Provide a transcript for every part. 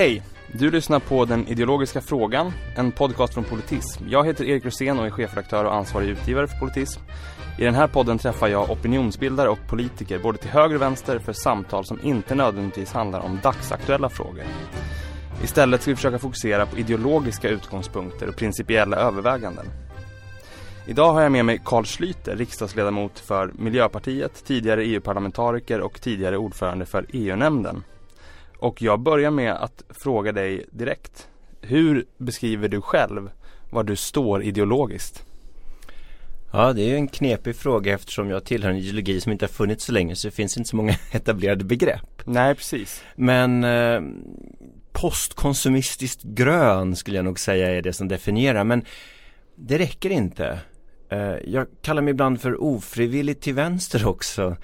Hej! Du lyssnar på Den ideologiska frågan, en podcast från Politism. Jag heter Erik Rosén och är chefredaktör och ansvarig utgivare för Politism. I den här podden träffar jag opinionsbildare och politiker både till höger och vänster för samtal som inte nödvändigtvis handlar om dagsaktuella frågor. Istället ska vi försöka fokusera på ideologiska utgångspunkter och principiella överväganden. Idag har jag med mig Carl Schlyter, riksdagsledamot för Miljöpartiet, tidigare EU-parlamentariker och tidigare ordförande för EU-nämnden. Och jag börjar med att fråga dig direkt. Hur beskriver du själv var du står ideologiskt? Ja, det är ju en knepig fråga eftersom jag tillhör en ideologi som inte har funnits så länge så det finns inte så många etablerade begrepp. Nej, precis. Men eh, postkonsumistiskt grön skulle jag nog säga är det som definierar. Men det räcker inte. Eh, jag kallar mig ibland för ofrivilligt till vänster också.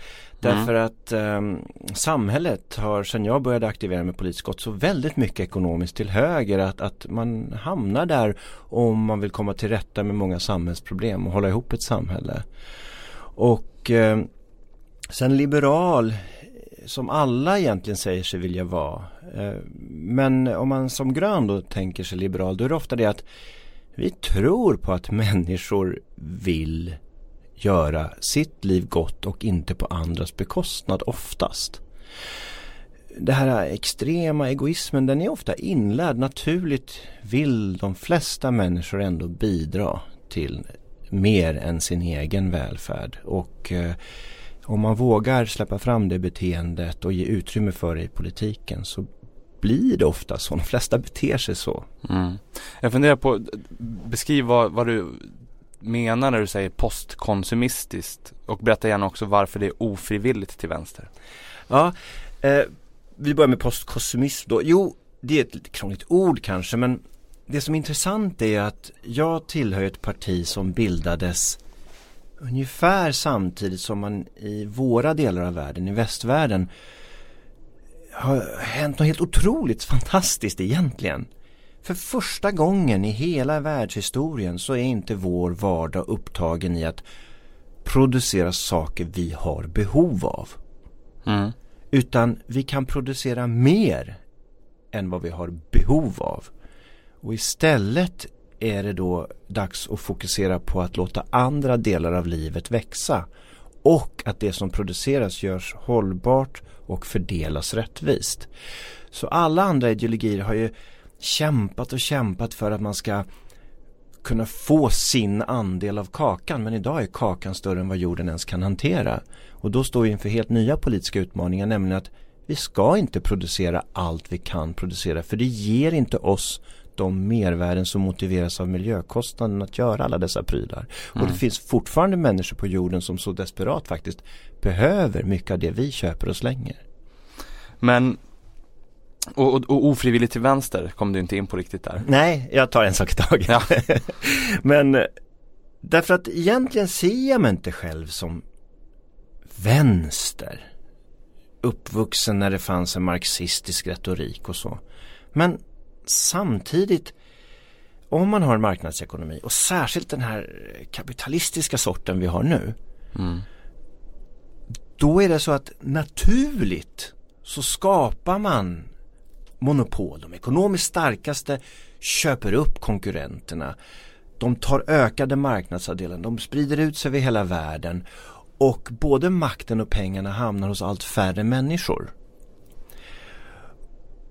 Därför mm. att eh, samhället har sedan jag började aktivera mig politiskt gått så väldigt mycket ekonomiskt till höger att, att man hamnar där om man vill komma till rätta med många samhällsproblem och hålla ihop ett samhälle. Och eh, sen liberal som alla egentligen säger sig vilja vara. Eh, men om man som grön då tänker sig liberal då är det ofta det att vi tror på att människor vill göra sitt liv gott och inte på andras bekostnad oftast. Det här extrema egoismen den är ofta inlärd. Naturligt vill de flesta människor ändå bidra till mer än sin egen välfärd. Och eh, om man vågar släppa fram det beteendet och ge utrymme för det i politiken så blir det ofta så. De flesta beter sig så. Mm. Jag funderar på, beskriv vad, vad du menar när du säger postkonsumistiskt och berätta gärna också varför det är ofrivilligt till vänster. Ja, eh, vi börjar med postkonsumism då. Jo, det är ett lite krångligt ord kanske men det som är intressant är att jag tillhör ett parti som bildades ungefär samtidigt som man i våra delar av världen, i västvärlden har hänt något helt otroligt fantastiskt egentligen. För första gången i hela världshistorien så är inte vår vardag upptagen i att producera saker vi har behov av. Mm. Utan vi kan producera mer än vad vi har behov av. Och istället är det då dags att fokusera på att låta andra delar av livet växa. Och att det som produceras görs hållbart och fördelas rättvist. Så alla andra ideologier har ju kämpat och kämpat för att man ska kunna få sin andel av kakan. Men idag är kakan större än vad jorden ens kan hantera. Och då står vi inför helt nya politiska utmaningar, nämligen att vi ska inte producera allt vi kan producera för det ger inte oss de mervärden som motiveras av miljökostnaden att göra alla dessa prylar. Mm. Och det mm. finns fortfarande människor på jorden som så desperat faktiskt behöver mycket av det vi köper och slänger. Men och, och, och, ofrivilligt till vänster kom du inte in på riktigt där. Nej, jag tar en sak i taget. Ja. Men därför att egentligen ser jag mig inte själv som vänster. Uppvuxen när det fanns en marxistisk retorik och så. Men samtidigt om man har en marknadsekonomi och särskilt den här kapitalistiska sorten vi har nu. Mm. Då är det så att naturligt så skapar man monopol. De ekonomiskt starkaste köper upp konkurrenterna. De tar ökade marknadsandelar. De sprider ut sig över hela världen. Och både makten och pengarna hamnar hos allt färre människor.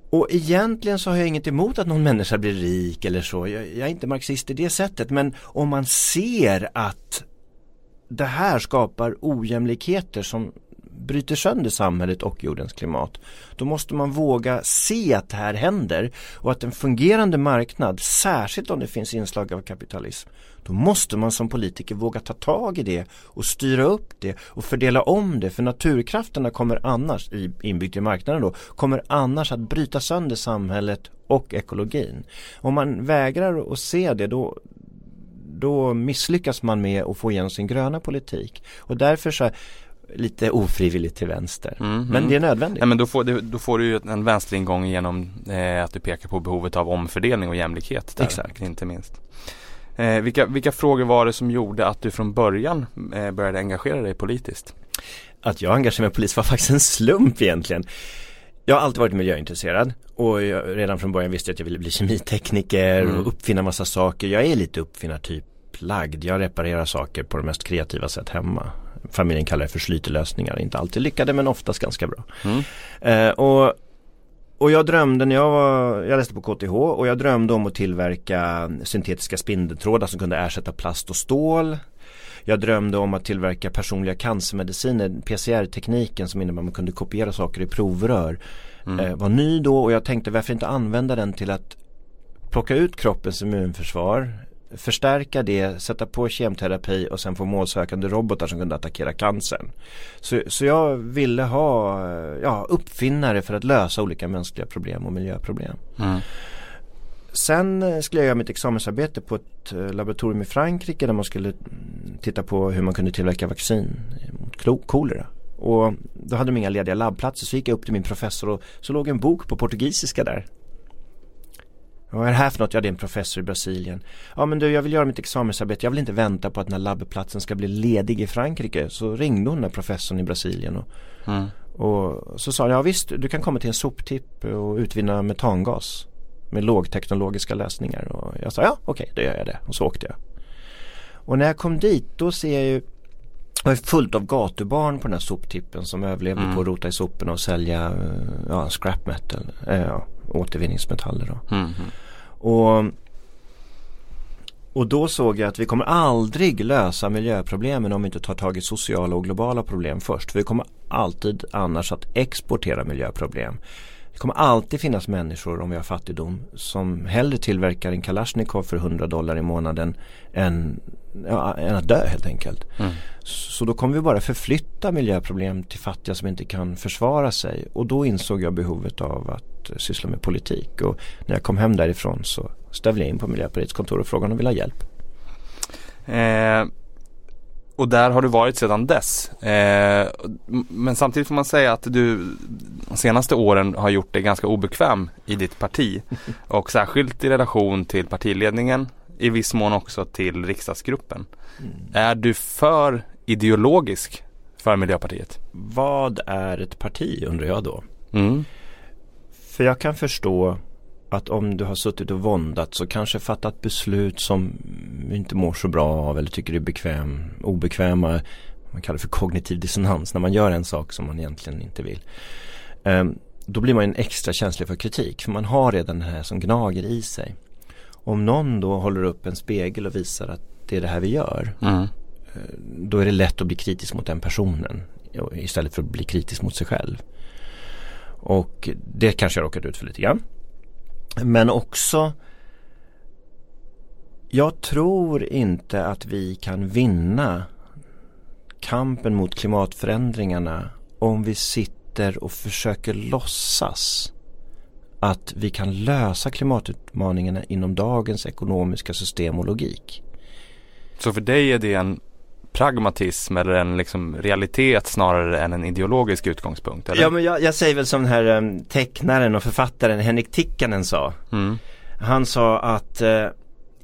Och egentligen så har jag inget emot att någon människa blir rik eller så. Jag, jag är inte marxist i det sättet. Men om man ser att det här skapar ojämlikheter som bryter sönder samhället och jordens klimat. Då måste man våga se att det här händer och att en fungerande marknad, särskilt om det finns inslag av kapitalism, då måste man som politiker våga ta tag i det och styra upp det och fördela om det för naturkrafterna kommer annars, inbyggt i marknaden då, kommer annars att bryta sönder samhället och ekologin. Om man vägrar att se det då då misslyckas man med att få igenom sin gröna politik. Och därför så lite ofrivilligt till vänster. Mm, men det är nödvändigt. Ja, men då, får du, då får du ju en vänsteringång genom eh, att du pekar på behovet av omfördelning och jämlikhet. Där, Exakt. Inte minst. Eh, vilka, vilka frågor var det som gjorde att du från början eh, började engagera dig politiskt? Att jag engagerade mig politiskt var faktiskt en slump egentligen. jag har alltid varit miljöintresserad och jag, redan från början visste jag att jag ville bli kemitekniker mm. och uppfinna massa saker. Jag är lite uppfinnartyp lagd. Jag reparerar saker på de mest kreativa sätt hemma. Familjen kallar det för slytelösningar. Inte alltid lyckade men oftast ganska bra. Mm. Eh, och, och jag drömde när jag var, jag läste på KTH och jag drömde om att tillverka syntetiska spindeltrådar som kunde ersätta plast och stål. Jag drömde om att tillverka personliga cancermediciner. PCR-tekniken som innebär att man kunde kopiera saker i provrör mm. eh, var ny då och jag tänkte varför inte använda den till att plocka ut kroppens immunförsvar förstärka det, sätta på kemterapi och sen få målsökande robotar som kunde attackera cancern. Så, så jag ville ha ja, uppfinnare för att lösa olika mänskliga problem och miljöproblem. Mm. Sen eh, skulle jag göra mitt examensarbete på ett eh, laboratorium i Frankrike där man skulle titta på hur man kunde tillverka vaccin mot kolera. Och då hade de inga lediga labbplatser så gick jag upp till min professor och så låg en bok på portugisiska där. Vad är det här för något? Ja det är en professor i Brasilien. Ja men du jag vill göra mitt examensarbete. Jag vill inte vänta på att den här labbplatsen ska bli ledig i Frankrike. Så ringde hon den här professorn i Brasilien. Och, mm. och så sa hon, ja visst du kan komma till en soptipp och utvinna metangas med lågteknologiska lösningar. Och jag sa ja okej, okay, då gör jag det. Och så åkte jag. Och när jag kom dit då ser jag ju det var fullt av gatubarn på den här soptippen som överlevde mm. på att rota i soporna och sälja ja, scrap metal, äh, återvinningsmetaller. Då. Mm. Och, och då såg jag att vi kommer aldrig lösa miljöproblemen om vi inte tar tag i sociala och globala problem först. För vi kommer alltid annars att exportera miljöproblem. Det kommer alltid finnas människor om vi har fattigdom som hellre tillverkar en Kalashnikov för 100 dollar i månaden än, ja, än att dö helt enkelt. Mm. Så då kommer vi bara förflytta miljöproblem till fattiga som inte kan försvara sig och då insåg jag behovet av att syssla med politik och när jag kom hem därifrån så stövlade jag in på Miljöpartiets kontor och frågade om de ville ha hjälp. Eh och där har du varit sedan dess. Eh, men samtidigt får man säga att du de senaste åren har gjort dig ganska obekväm i ditt parti. Och särskilt i relation till partiledningen, i viss mån också till riksdagsgruppen. Mm. Är du för ideologisk för Miljöpartiet? Vad är ett parti undrar jag då? Mm. För jag kan förstå att om du har suttit och våndat så kanske fattat beslut som inte mår så bra av eller tycker är bekväm, obekväma. Man kallar det för kognitiv dissonans när man gör en sak som man egentligen inte vill. Um, då blir man en extra känslig för kritik för man har redan det här som gnager i sig. Om någon då håller upp en spegel och visar att det är det här vi gör. Mm. Eh, då är det lätt att bli kritisk mot den personen istället för att bli kritisk mot sig själv. Och det kanske jag råkat ut för lite grann. Men också jag tror inte att vi kan vinna kampen mot klimatförändringarna om vi sitter och försöker låtsas att vi kan lösa klimatutmaningarna inom dagens ekonomiska system och logik. Så för dig är det en pragmatism eller en liksom realitet snarare än en ideologisk utgångspunkt? Eller? Ja men jag, jag säger väl som den här um, tecknaren och författaren Henrik Tikkanen sa. Mm. Han sa att uh,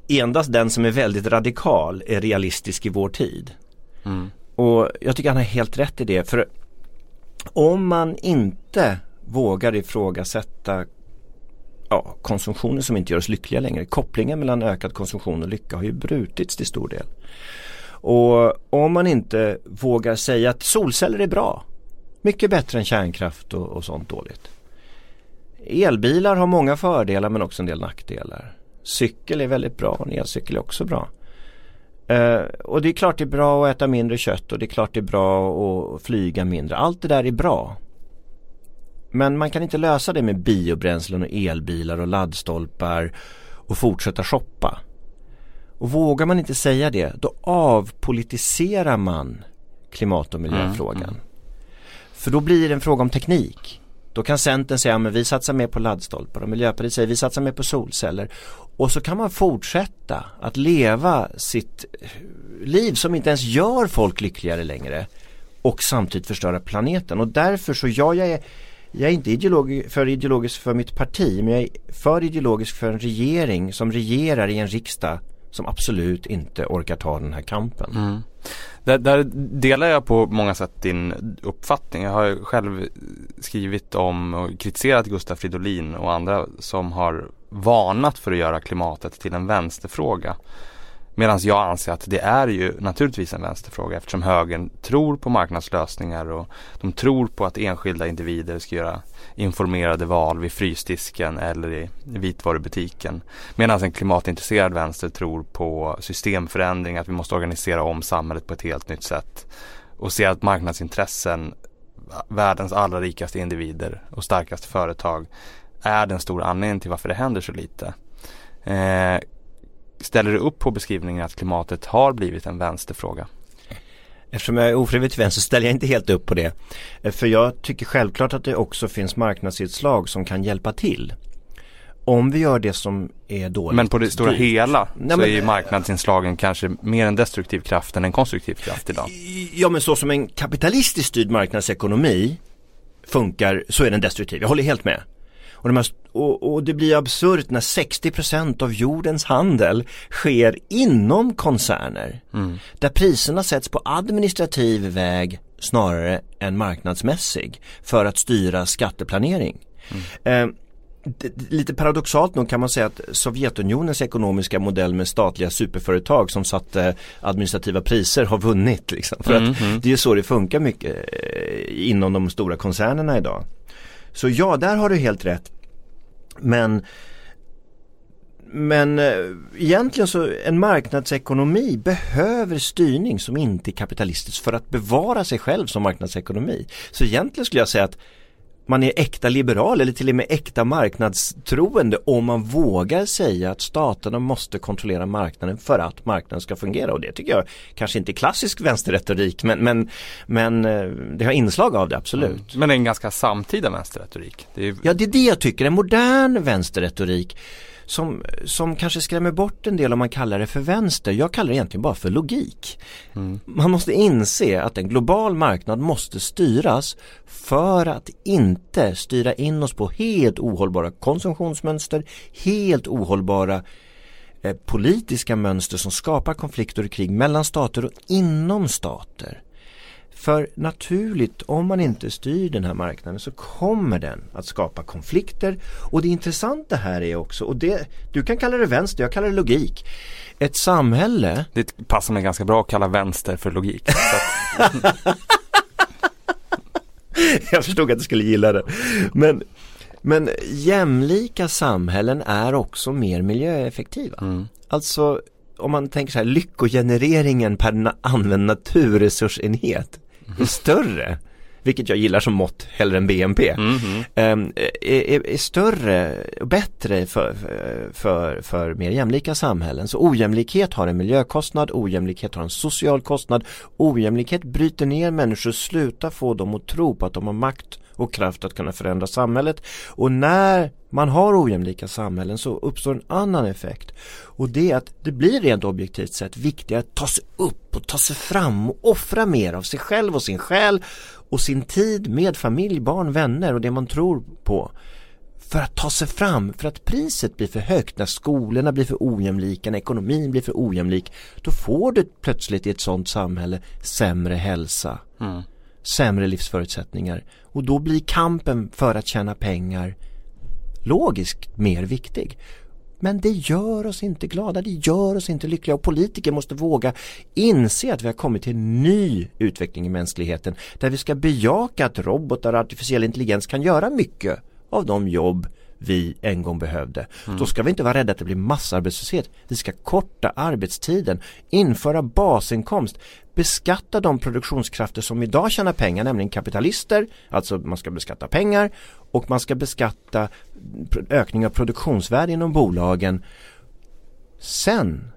endast den som är väldigt radikal är realistisk i vår tid. Mm. Och jag tycker han har helt rätt i det. För om man inte vågar ifrågasätta ja, konsumtionen som inte gör oss lyckliga längre. Kopplingen mellan ökad konsumtion och lycka har ju brutits till stor del. Och om man inte vågar säga att solceller är bra, mycket bättre än kärnkraft och, och sånt dåligt. Elbilar har många fördelar men också en del nackdelar. Cykel är väldigt bra och en elcykel är också bra. Uh, och det är klart det är bra att äta mindre kött och det är klart det är bra att flyga mindre. Allt det där är bra. Men man kan inte lösa det med biobränslen och elbilar och laddstolpar och fortsätta shoppa. Och vågar man inte säga det, då avpolitiserar man klimat och miljöfrågan. Mm, mm. För då blir det en fråga om teknik. Då kan Centern säga att vi satsar mer på laddstolpar och Miljöpartiet säger vi satsar mer på solceller. Och så kan man fortsätta att leva sitt liv som inte ens gör folk lyckligare längre och samtidigt förstöra planeten. Och därför så ja, jag är, jag är inte ideologi för ideologisk för mitt parti men jag är för ideologisk för en regering som regerar i en riksdag som absolut inte orkar ta den här kampen. Mm. Där, där, delar jag på många sätt din uppfattning. Jag har själv skrivit om och kritiserat Gustaf Fridolin och andra som har varnat för att göra klimatet till en vänsterfråga. Medan jag anser att det är ju naturligtvis en vänsterfråga eftersom högern tror på marknadslösningar och de tror på att enskilda individer ska göra informerade val vid frysdisken eller i vitvarubutiken. Medan en klimatintresserad vänster tror på systemförändring, att vi måste organisera om samhället på ett helt nytt sätt och ser att marknadsintressen, världens allra rikaste individer och starkaste företag är den stora anledningen till varför det händer så lite. Eh, ställer du upp på beskrivningen att klimatet har blivit en vänsterfråga? Eftersom jag är ofrivilligt vänster ställer jag inte helt upp på det. För jag tycker självklart att det också finns marknadsinslag som kan hjälpa till. Om vi gör det som är dåligt. Men på det stora hela Nej, så men, är ju marknadsinslagen kanske mer en destruktiv kraft än en konstruktiv kraft idag. Ja men så som en kapitalistiskt styrd marknadsekonomi funkar så är den destruktiv. Jag håller helt med. Och, de här, och, och det blir absurt när 60% av jordens handel sker inom koncerner. Mm. Där priserna sätts på administrativ väg snarare än marknadsmässig för att styra skatteplanering. Mm. Eh, lite paradoxalt nog kan man säga att Sovjetunionens ekonomiska modell med statliga superföretag som satte administrativa priser har vunnit. Liksom. För mm, att mm. det är så det funkar mycket eh, inom de stora koncernerna idag. Så ja, där har du helt rätt. Men men eh, egentligen så en marknadsekonomi behöver styrning som inte är kapitalistisk för att bevara sig själv som marknadsekonomi. Så egentligen skulle jag säga att man är äkta liberal eller till och med äkta marknadstroende om man vågar säga att staterna måste kontrollera marknaden för att marknaden ska fungera och det tycker jag kanske inte är klassisk vänsterretorik men, men, men eh, det har inslag av det absolut. Mm. Men det är en ganska samtida vänsterretorik. Det är... Ja det är det jag tycker, en modern vänsterretorik som, som kanske skrämmer bort en del om man kallar det för vänster. Jag kallar det egentligen bara för logik. Mm. Man måste inse att en global marknad måste styras för att inte styra in oss på helt ohållbara konsumtionsmönster, helt ohållbara eh, politiska mönster som skapar konflikter och krig mellan stater och inom stater. För naturligt, om man inte styr den här marknaden så kommer den att skapa konflikter. Och det intressanta här är också, och det, du kan kalla det vänster, jag kallar det logik. Ett samhälle Det passar mig ganska bra att kalla vänster för logik. jag förstod att du skulle gilla det. Men, men jämlika samhällen är också mer miljöeffektiva. Mm. Alltså om man tänker så här, lyckogenereringen per använd naturresursenhet är större vilket jag gillar som mått hellre än BNP, mm -hmm. är, är, större och bättre för, för, för mer jämlika samhällen. Så ojämlikhet har en miljökostnad, ojämlikhet har en social kostnad, ojämlikhet bryter ner människor, slutar få dem att tro på att de har makt och kraft att kunna förändra samhället. Och när man har ojämlika samhällen så uppstår en annan effekt. Och det är att det blir rent objektivt sett viktigare att ta sig upp och ta sig fram och offra mer av sig själv och sin själ och sin tid med familj, barn, vänner och det man tror på för att ta sig fram, för att priset blir för högt när skolorna blir för ojämlika, när ekonomin blir för ojämlik då får du plötsligt i ett sådant samhälle sämre hälsa. Mm sämre livsförutsättningar och då blir kampen för att tjäna pengar logiskt mer viktig. Men det gör oss inte glada, det gör oss inte lyckliga och politiker måste våga inse att vi har kommit till en ny utveckling i mänskligheten där vi ska bejaka att robotar och artificiell intelligens kan göra mycket av de jobb vi en gång behövde. Mm. Då ska vi inte vara rädda att det blir massarbetslöshet. Vi ska korta arbetstiden, införa basinkomst, beskatta de produktionskrafter som idag tjänar pengar, nämligen kapitalister, alltså man ska beskatta pengar och man ska beskatta ökning av produktionsvärde inom bolagen. Sen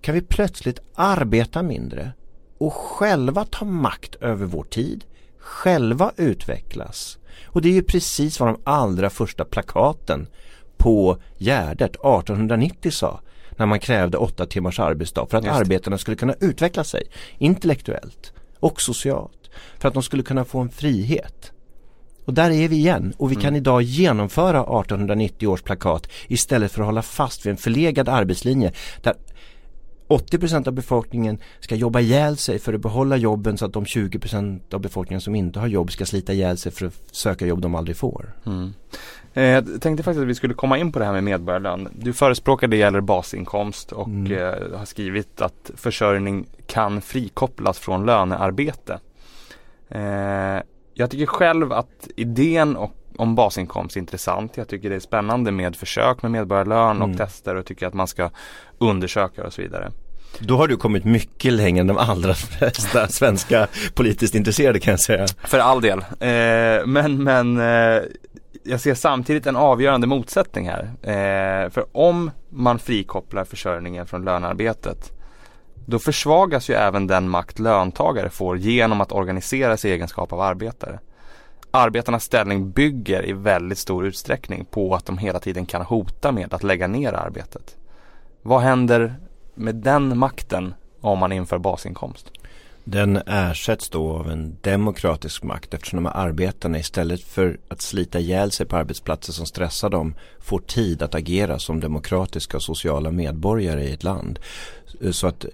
kan vi plötsligt arbeta mindre och själva ta makt över vår tid, själva utvecklas. Och det är ju precis vad de allra första plakaten på Gärdet 1890 sa när man krävde åtta timmars arbetsdag för att arbetarna skulle kunna utveckla sig intellektuellt och socialt. För att de skulle kunna få en frihet. Och där är vi igen och vi kan mm. idag genomföra 1890 års plakat istället för att hålla fast vid en förlegad arbetslinje där 80% av befolkningen ska jobba ihjäl sig för att behålla jobben så att de 20% av befolkningen som inte har jobb ska slita ihjäl sig för att söka jobb de aldrig får. Mm. Eh, jag tänkte faktiskt att vi skulle komma in på det här med medborgarlön. Du förespråkar det gäller basinkomst och mm. eh, har skrivit att försörjning kan frikopplas från lönearbete. Eh, jag tycker själv att idén och om basinkomst intressant. Jag tycker det är spännande med försök med medborgarlön och mm. tester och tycker att man ska undersöka och så vidare. Då har du kommit mycket längre än de allra flesta svenska politiskt intresserade kan jag säga. För all del. Eh, men men eh, jag ser samtidigt en avgörande motsättning här. Eh, för om man frikopplar försörjningen från lönearbetet då försvagas ju även den makt löntagare får genom att organisera sig i egenskap av arbetare arbetarnas ställning bygger i väldigt stor utsträckning på att de hela tiden kan hota med att lägga ner arbetet. Vad händer med den makten om man inför basinkomst? Den ersätts då av en demokratisk makt eftersom de här arbetarna istället för att slita ihjäl sig på arbetsplatser som stressar dem får tid att agera som demokratiska och sociala medborgare i ett land. Så att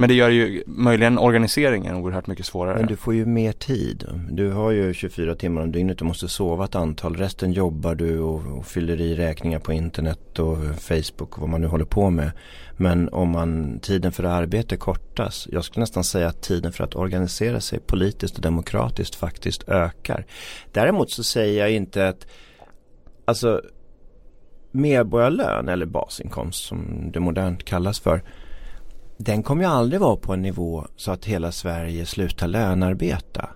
men det gör ju möjligen organiseringen oerhört mycket svårare. Men du får ju mer tid. Du har ju 24 timmar om dygnet. Du måste sova ett antal. Resten jobbar du och, och fyller i räkningar på internet och Facebook och vad man nu håller på med. Men om man, tiden för arbete kortas. Jag skulle nästan säga att tiden för att organisera sig politiskt och demokratiskt faktiskt ökar. Däremot så säger jag inte att alltså medborgarlön eller basinkomst som det modernt kallas för den kommer ju aldrig vara på en nivå så att hela Sverige slutar lönarbeta.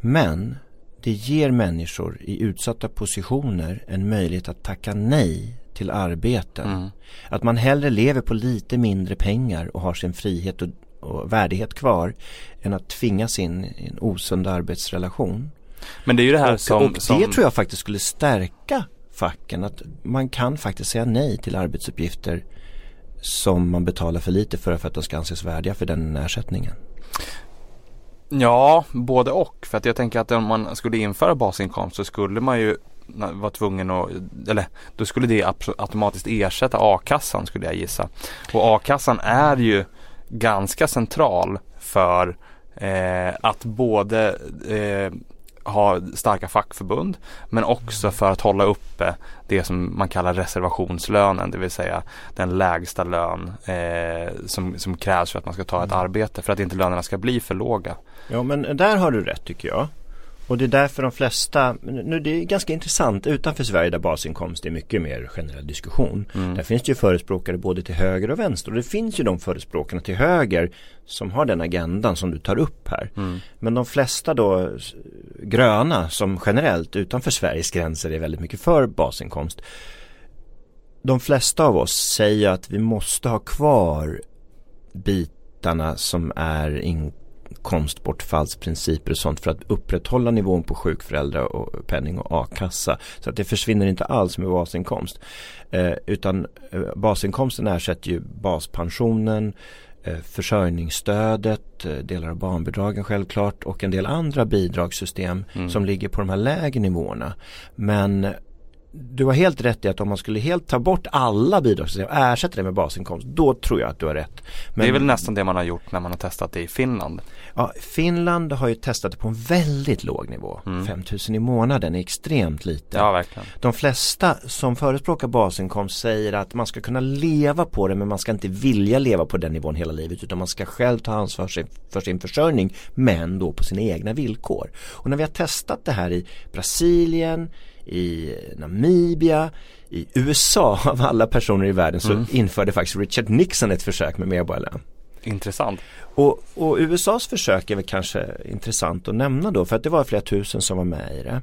Men det ger människor i utsatta positioner en möjlighet att tacka nej till arbeten. Mm. Att man hellre lever på lite mindre pengar och har sin frihet och, och värdighet kvar än att tvingas in i en osund arbetsrelation. Men det är ju det här och, som... Och det som... tror jag faktiskt skulle stärka facken. Att man kan faktiskt säga nej till arbetsuppgifter som man betalar för lite för, för att de ska anses värdiga för den ersättningen? Ja, både och. För att jag tänker att om man skulle införa basinkomst så skulle man ju vara tvungen att, eller då skulle det automatiskt ersätta a-kassan skulle jag gissa. Och a-kassan är ju ganska central för eh, att både eh, ha starka fackförbund men också för att hålla uppe det som man kallar reservationslönen, det vill säga den lägsta lön eh, som, som krävs för att man ska ta ett mm. arbete för att inte lönerna ska bli för låga. Ja men där har du rätt tycker jag. Och det är därför de flesta, nu det är ganska intressant utanför Sverige där basinkomst är mycket mer generell diskussion. Mm. Där finns det ju förespråkare både till höger och vänster och det finns ju de förespråkarna till höger som har den agendan som du tar upp här. Mm. Men de flesta då gröna som generellt utanför Sveriges gränser är väldigt mycket för basinkomst. De flesta av oss säger att vi måste ha kvar bitarna som är in inkomstbortfallsprinciper och sånt för att upprätthålla nivån på sjukföräldrar och penning och a-kassa. Så att det försvinner inte alls med basinkomst. Eh, utan eh, basinkomsten ersätter ju baspensionen, eh, försörjningsstödet, eh, delar av barnbidragen självklart och en del andra bidragssystem mm. som ligger på de här lägre nivåerna. Men du har helt rätt i att om man skulle helt ta bort alla bidragssystem och ersätta det med basinkomst, då tror jag att du har rätt. Men, det är väl nästan det man har gjort när man har testat det i Finland. Ja, Finland har ju testat det på en väldigt låg nivå. Mm. 5000 i månaden är extremt lite. Ja, verkligen. De flesta som förespråkar basinkomst säger att man ska kunna leva på det men man ska inte vilja leva på den nivån hela livet utan man ska själv ta ansvar för sin, för sin försörjning men då på sina egna villkor. Och när vi har testat det här i Brasilien, i Namibia, i USA av alla personer i världen så mm. införde faktiskt Richard Nixon ett försök med medborgarlön. Intressant. Och, och, USAs försök är väl kanske intressant att nämna då för att det var flera tusen som var med i det.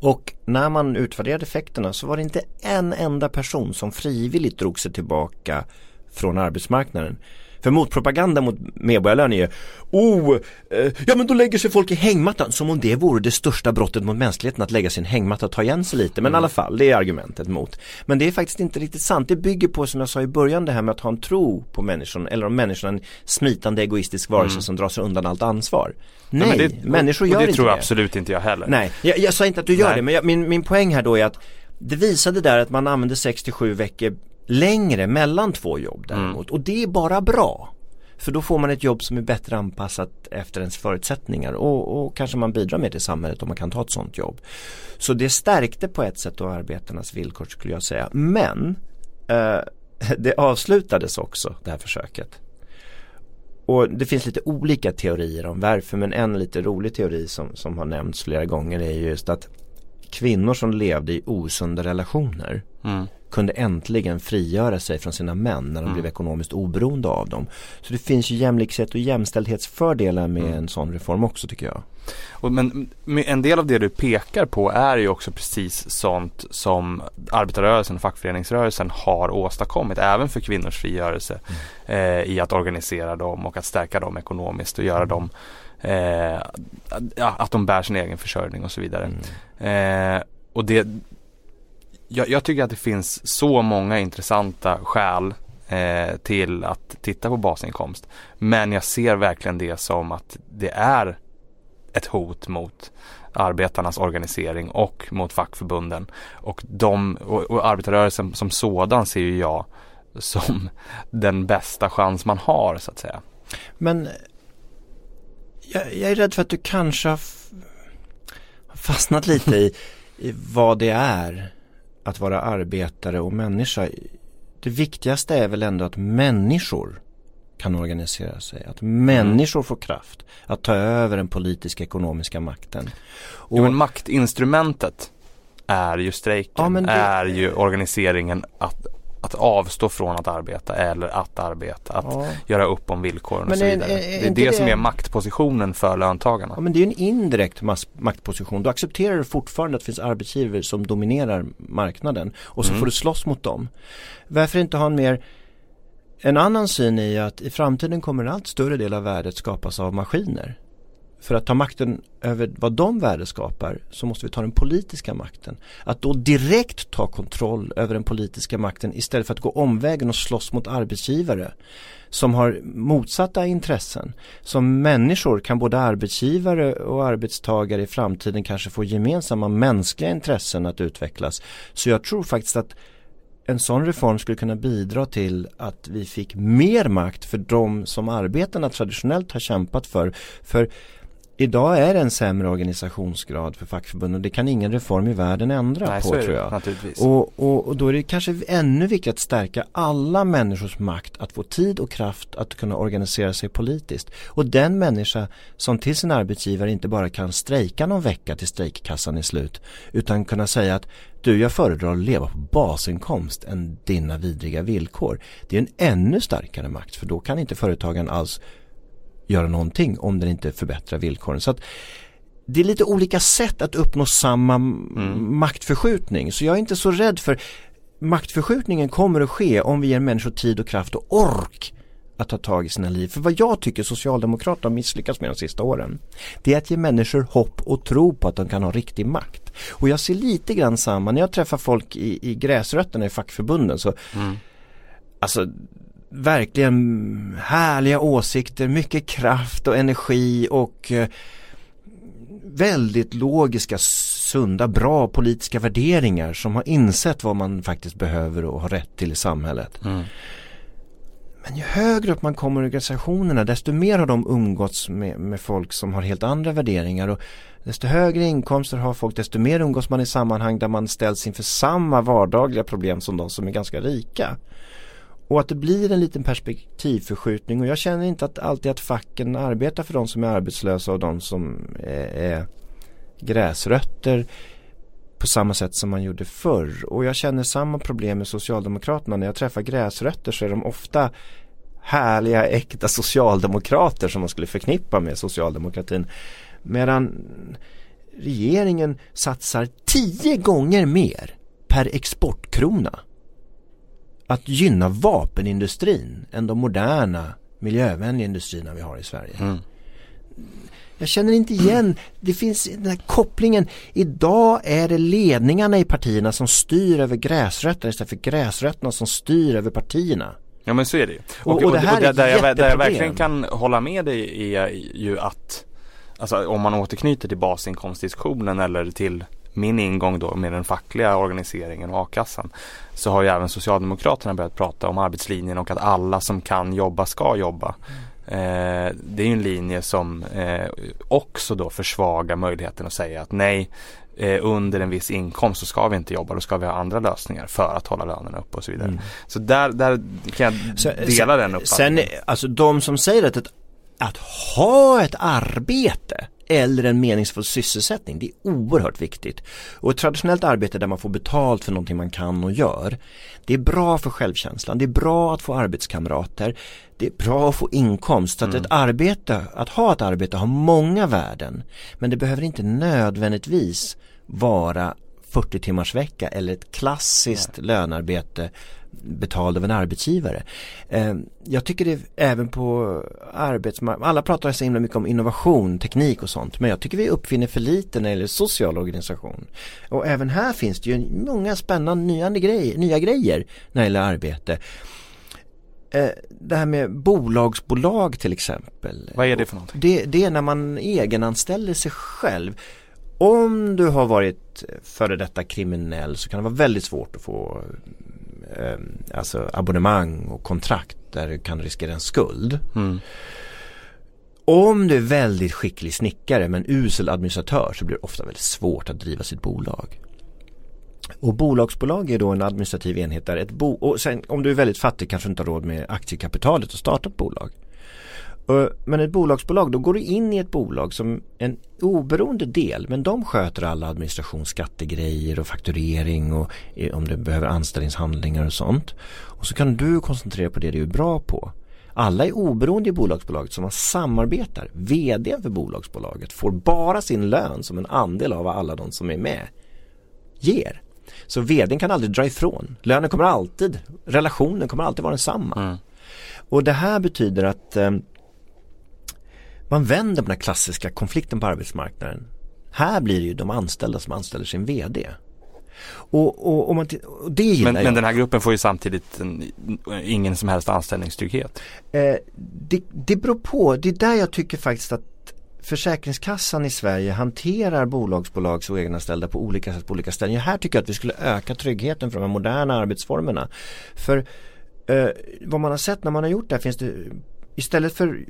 Och när man utvärderade effekterna så var det inte en enda person som frivilligt drog sig tillbaka från arbetsmarknaden. För motpropaganda mot medborgarlön är ju Oh, eh, ja men då lägger sig folk i hängmattan som om det vore det största brottet mot mänskligheten att lägga sin hängmatta och ta igen sig lite. Men mm. i alla fall, det är argumentet mot. Men det är faktiskt inte riktigt sant. Det bygger på som jag sa i början det här med att ha en tro på människan eller om människan är en smitande egoistisk varelse mm. som drar sig undan allt ansvar. Nej, Nej det, människor gör inte det. det tror absolut inte jag heller. Nej, jag, jag sa inte att du gör Nej. det men jag, min, min poäng här då är att det visade där att man använde 67 veckor längre mellan två jobb däremot. Mm. Och det är bara bra. För då får man ett jobb som är bättre anpassat efter ens förutsättningar och, och, kanske man bidrar mer till samhället om man kan ta ett sådant jobb. Så det stärkte på ett sätt då arbetarnas villkor skulle jag säga. Men eh, det avslutades också det här försöket. Och det finns lite olika teorier om varför men en lite rolig teori som, som har nämnts flera gånger är just att kvinnor som levde i osunda relationer mm kunde äntligen frigöra sig från sina män när de mm. blev ekonomiskt oberoende av dem. Så det finns ju jämlikhet och jämställdhetsfördelar med mm. en sån reform också tycker jag. Och men en del av det du pekar på är ju också precis sånt som arbetarrörelsen och fackföreningsrörelsen har åstadkommit även för kvinnors frigörelse mm. eh, i att organisera dem och att stärka dem ekonomiskt och göra dem eh, att de bär sin egen försörjning och så vidare. Mm. Eh, och det, jag, jag, tycker att det finns så många intressanta skäl eh, till att titta på basinkomst. Men jag ser verkligen det som att det är ett hot mot arbetarnas organisering och mot fackförbunden. Och, de, och, och arbetarrörelsen som sådan ser ju jag som den bästa chans man har så att säga. Men jag, jag är rädd för att du kanske har fastnat lite i, i vad det är att vara arbetare och människa. Det viktigaste är väl ändå att människor kan organisera sig. Att människor får kraft att ta över den politiska ekonomiska makten. Och, jo, men maktinstrumentet är ju strejken, ja, det... är ju organiseringen att att avstå från att arbeta eller att arbeta, att ja. göra upp om villkoren men och så vidare. Är, är, det är det, det som är maktpositionen för löntagarna. Ja, men det är en indirekt maktposition. Då accepterar du fortfarande att det finns arbetsgivare som dominerar marknaden och så mm. får du slåss mot dem. Varför inte ha en mer en annan syn i att i framtiden kommer en allt större del av värdet skapas av maskiner för att ta makten över vad de värdeskapar så måste vi ta den politiska makten. Att då direkt ta kontroll över den politiska makten istället för att gå omvägen och slåss mot arbetsgivare som har motsatta intressen. Som människor kan både arbetsgivare och arbetstagare i framtiden kanske få gemensamma mänskliga intressen att utvecklas. Så jag tror faktiskt att en sån reform skulle kunna bidra till att vi fick mer makt för de som arbetarna traditionellt har kämpat för. För Idag är det en sämre organisationsgrad för fackförbunden. Det kan ingen reform i världen ändra Nej, på tror jag. Och, och, och, då är det kanske ännu viktigare att stärka alla människors makt att få tid och kraft att kunna organisera sig politiskt. Och den människa som till sin arbetsgivare inte bara kan strejka någon vecka till strejkkassan är slut utan kunna säga att du jag föredrar att leva på basinkomst än dina vidriga villkor. Det är en ännu starkare makt för då kan inte företagen alls göra någonting om den inte förbättrar villkoren. Så att det är lite olika sätt att uppnå samma mm. maktförskjutning. Så jag är inte så rädd för maktförskjutningen kommer att ske om vi ger människor tid och kraft och ork att ta tag i sina liv. För vad jag tycker Socialdemokraterna har misslyckats med de sista åren det är att ge människor hopp och tro på att de kan ha riktig makt. Och jag ser lite grann samma, när jag träffar folk i, i gräsrötterna i fackförbunden så mm. Alltså verkligen härliga åsikter, mycket kraft och energi och eh, väldigt logiska, sunda, bra politiska värderingar som har insett vad man faktiskt behöver och har rätt till i samhället. Mm. Men ju högre upp man kommer i organisationerna desto mer har de umgåtts med, med folk som har helt andra värderingar och desto högre inkomster har folk desto mer umgås man i sammanhang där man ställs inför samma vardagliga problem som de som är ganska rika. Och att det blir en liten perspektivförskjutning och jag känner inte att alltid att facken arbetar för de som är arbetslösa och de som är, är gräsrötter på samma sätt som man gjorde förr. Och jag känner samma problem med Socialdemokraterna. När jag träffar gräsrötter så är de ofta härliga, äkta socialdemokrater som man skulle förknippa med socialdemokratin. Medan regeringen satsar tio gånger mer per exportkrona att gynna vapenindustrin än de moderna miljövänliga industrierna vi har i Sverige. Mm. Jag känner inte igen, det finns den här kopplingen. Idag är det ledningarna i partierna som styr över gräsrötterna istället för gräsrötterna som styr över partierna. Ja men så är det ju. Och, och, och det här och, är där, jag, där jag verkligen kan hålla med dig är ju att Alltså om man återknyter till basinkomstdiskussionen eller till min ingång då med den fackliga organiseringen och a-kassan så har ju även Socialdemokraterna börjat prata om arbetslinjen och att alla som kan jobba ska jobba. Eh, det är ju en linje som eh, också då försvagar möjligheten att säga att nej eh, under en viss inkomst så ska vi inte jobba, då ska vi ha andra lösningar för att hålla lönerna uppe och så vidare. Mm. Så där, där kan jag så, dela sen, den uppfattningen. Sen, alltså de som säger att, att ha ett arbete eller en meningsfull sysselsättning. Det är oerhört viktigt. Och ett traditionellt arbete där man får betalt för någonting man kan och gör. Det är bra för självkänslan, det är bra att få arbetskamrater, det är bra att få inkomst. Så att mm. ett arbete, att ha ett arbete har många värden. Men det behöver inte nödvändigtvis vara 40 timmars vecka eller ett klassiskt Nej. lönarbete betald av en arbetsgivare. Eh, jag tycker det även på arbetsmarknaden, alla pratar så himla mycket om innovation, teknik och sånt men jag tycker vi uppfinner för lite när det gäller social organisation. Och även här finns det ju många spännande nya grejer, nya grejer när det gäller arbete. Eh, det här med bolagsbolag till exempel. Vad är det för någonting? Det, det är när man egenanställer sig själv. Om du har varit före detta kriminell så kan det vara väldigt svårt att få eh, alltså abonnemang och kontrakt där du kan riskera en skuld. Mm. Om du är väldigt skicklig snickare men usel administratör så blir det ofta väldigt svårt att driva sitt bolag. Och bolagsbolag är då en administrativ enhet där ett bo och sen om du är väldigt fattig kanske du inte har råd med aktiekapitalet att starta ett bolag. Men ett bolagsbolag, då går du in i ett bolag som en oberoende del men de sköter alla administrationsskattegrejer och fakturering och om du behöver anställningshandlingar och sånt. Och så kan du koncentrera på det du är bra på. Alla är oberoende i bolagsbolaget så man samarbetar. VD för bolagsbolaget får bara sin lön som en andel av alla de som är med ger. Så vdn kan aldrig dra ifrån. Lönen kommer alltid, relationen kommer alltid vara densamma. Mm. Och det här betyder att eh, man vänder på den här klassiska konflikten på arbetsmarknaden. Här blir det ju de anställda som anställer sin vd. Och, och, och, man, och det gillar men, jag. Men den här gruppen får ju samtidigt en, ingen som helst anställningstrygghet. Eh, det, det beror på. Det är där jag tycker faktiskt att Försäkringskassan i Sverige hanterar bolagsbolags och egenanställda på olika sätt på olika ställen. Här tycker jag att vi skulle öka tryggheten för de här moderna arbetsformerna. För eh, vad man har sett när man har gjort det här finns det istället för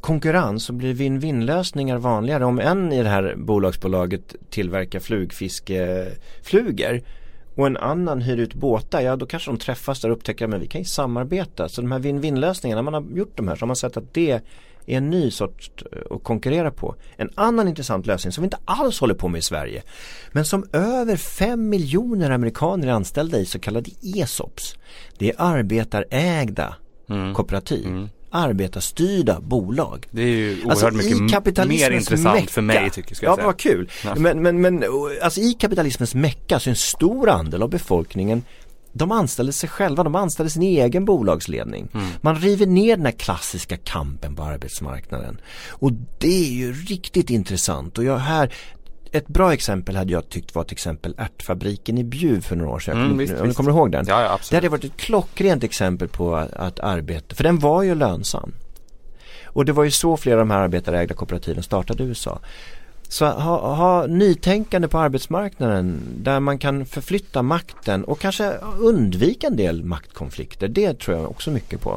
konkurrens så blir win-win lösningar vanligare. Om en i det här bolagsbolaget tillverkar flugfiskeflugor och en annan hyr ut båtar, ja då kanske de träffas där och upptäcker att vi kan ju samarbeta. Så de här win-win lösningarna, när man har gjort de här så har man sett att det är en ny sorts eh, att konkurrera på. En annan intressant lösning som vi inte alls håller på med i Sverige men som över 5 miljoner amerikaner är anställda i så kallade ESOPs. Det är arbetarägda mm. kooperativ. Mm arbetarstyrda bolag. Det är ju oerhört alltså, mycket mer intressant mecka, för mig tycker jag. Ja, vad kul. Ja. Men, men, men alltså i kapitalismens mecka så är en stor andel av befolkningen de anställer sig själva, de anställer sin egen bolagsledning. Mm. Man river ner den här klassiska kampen på arbetsmarknaden. Och det är ju riktigt intressant och jag här ett bra exempel hade jag tyckt var till exempel ärtfabriken i Bjuv för några år sedan. Mm, visst, om du kommer ihåg den? Ja, ja, det hade varit ett klockrent exempel på att, att arbeta, för den var ju lönsam. Och det var ju så flera av de här arbetarägda kooperativen startade i USA. Så ha, ha nytänkande på arbetsmarknaden där man kan förflytta makten och kanske undvika en del maktkonflikter. Det tror jag också mycket på.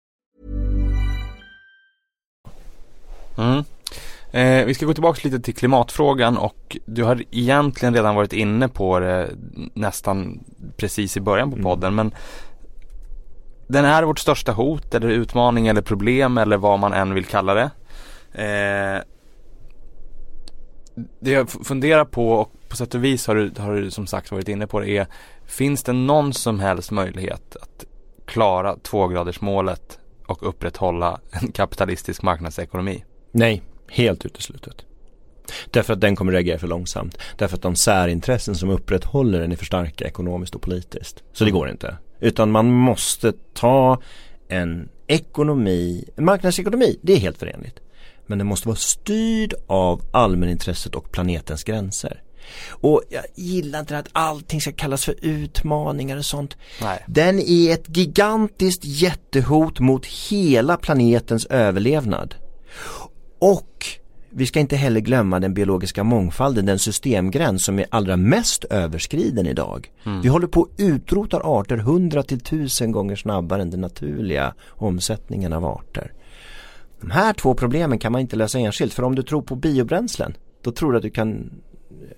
Mm. Eh, vi ska gå tillbaka lite till klimatfrågan och du har egentligen redan varit inne på det nästan precis i början på mm. podden. Mm. Men den är vårt största hot eller utmaning eller problem eller vad man än vill kalla det. Eh, det jag funderar på och på sätt och vis har du, har du som sagt varit inne på det är Finns det någon som helst möjlighet att klara tvågradersmålet och upprätthålla en kapitalistisk marknadsekonomi? Nej, helt uteslutet. Därför att den kommer reagera för långsamt. Därför att de särintressen som upprätthåller den är för starka ekonomiskt och politiskt. Så det går inte. Utan man måste ta en ekonomi, en marknadsekonomi, det är helt förenligt. Men den måste vara styrd av allmänintresset och planetens gränser. Och jag gillar inte att allting ska kallas för utmaningar och sånt. Nej. Den är ett gigantiskt jättehot mot hela planetens överlevnad. Och vi ska inte heller glömma den biologiska mångfalden, den systemgräns som är allra mest överskriden idag. Mm. Vi håller på att utrota arter 100 till 1000 gånger snabbare än den naturliga omsättningen av arter. De här två problemen kan man inte lösa enskilt för om du tror på biobränslen då tror du att du kan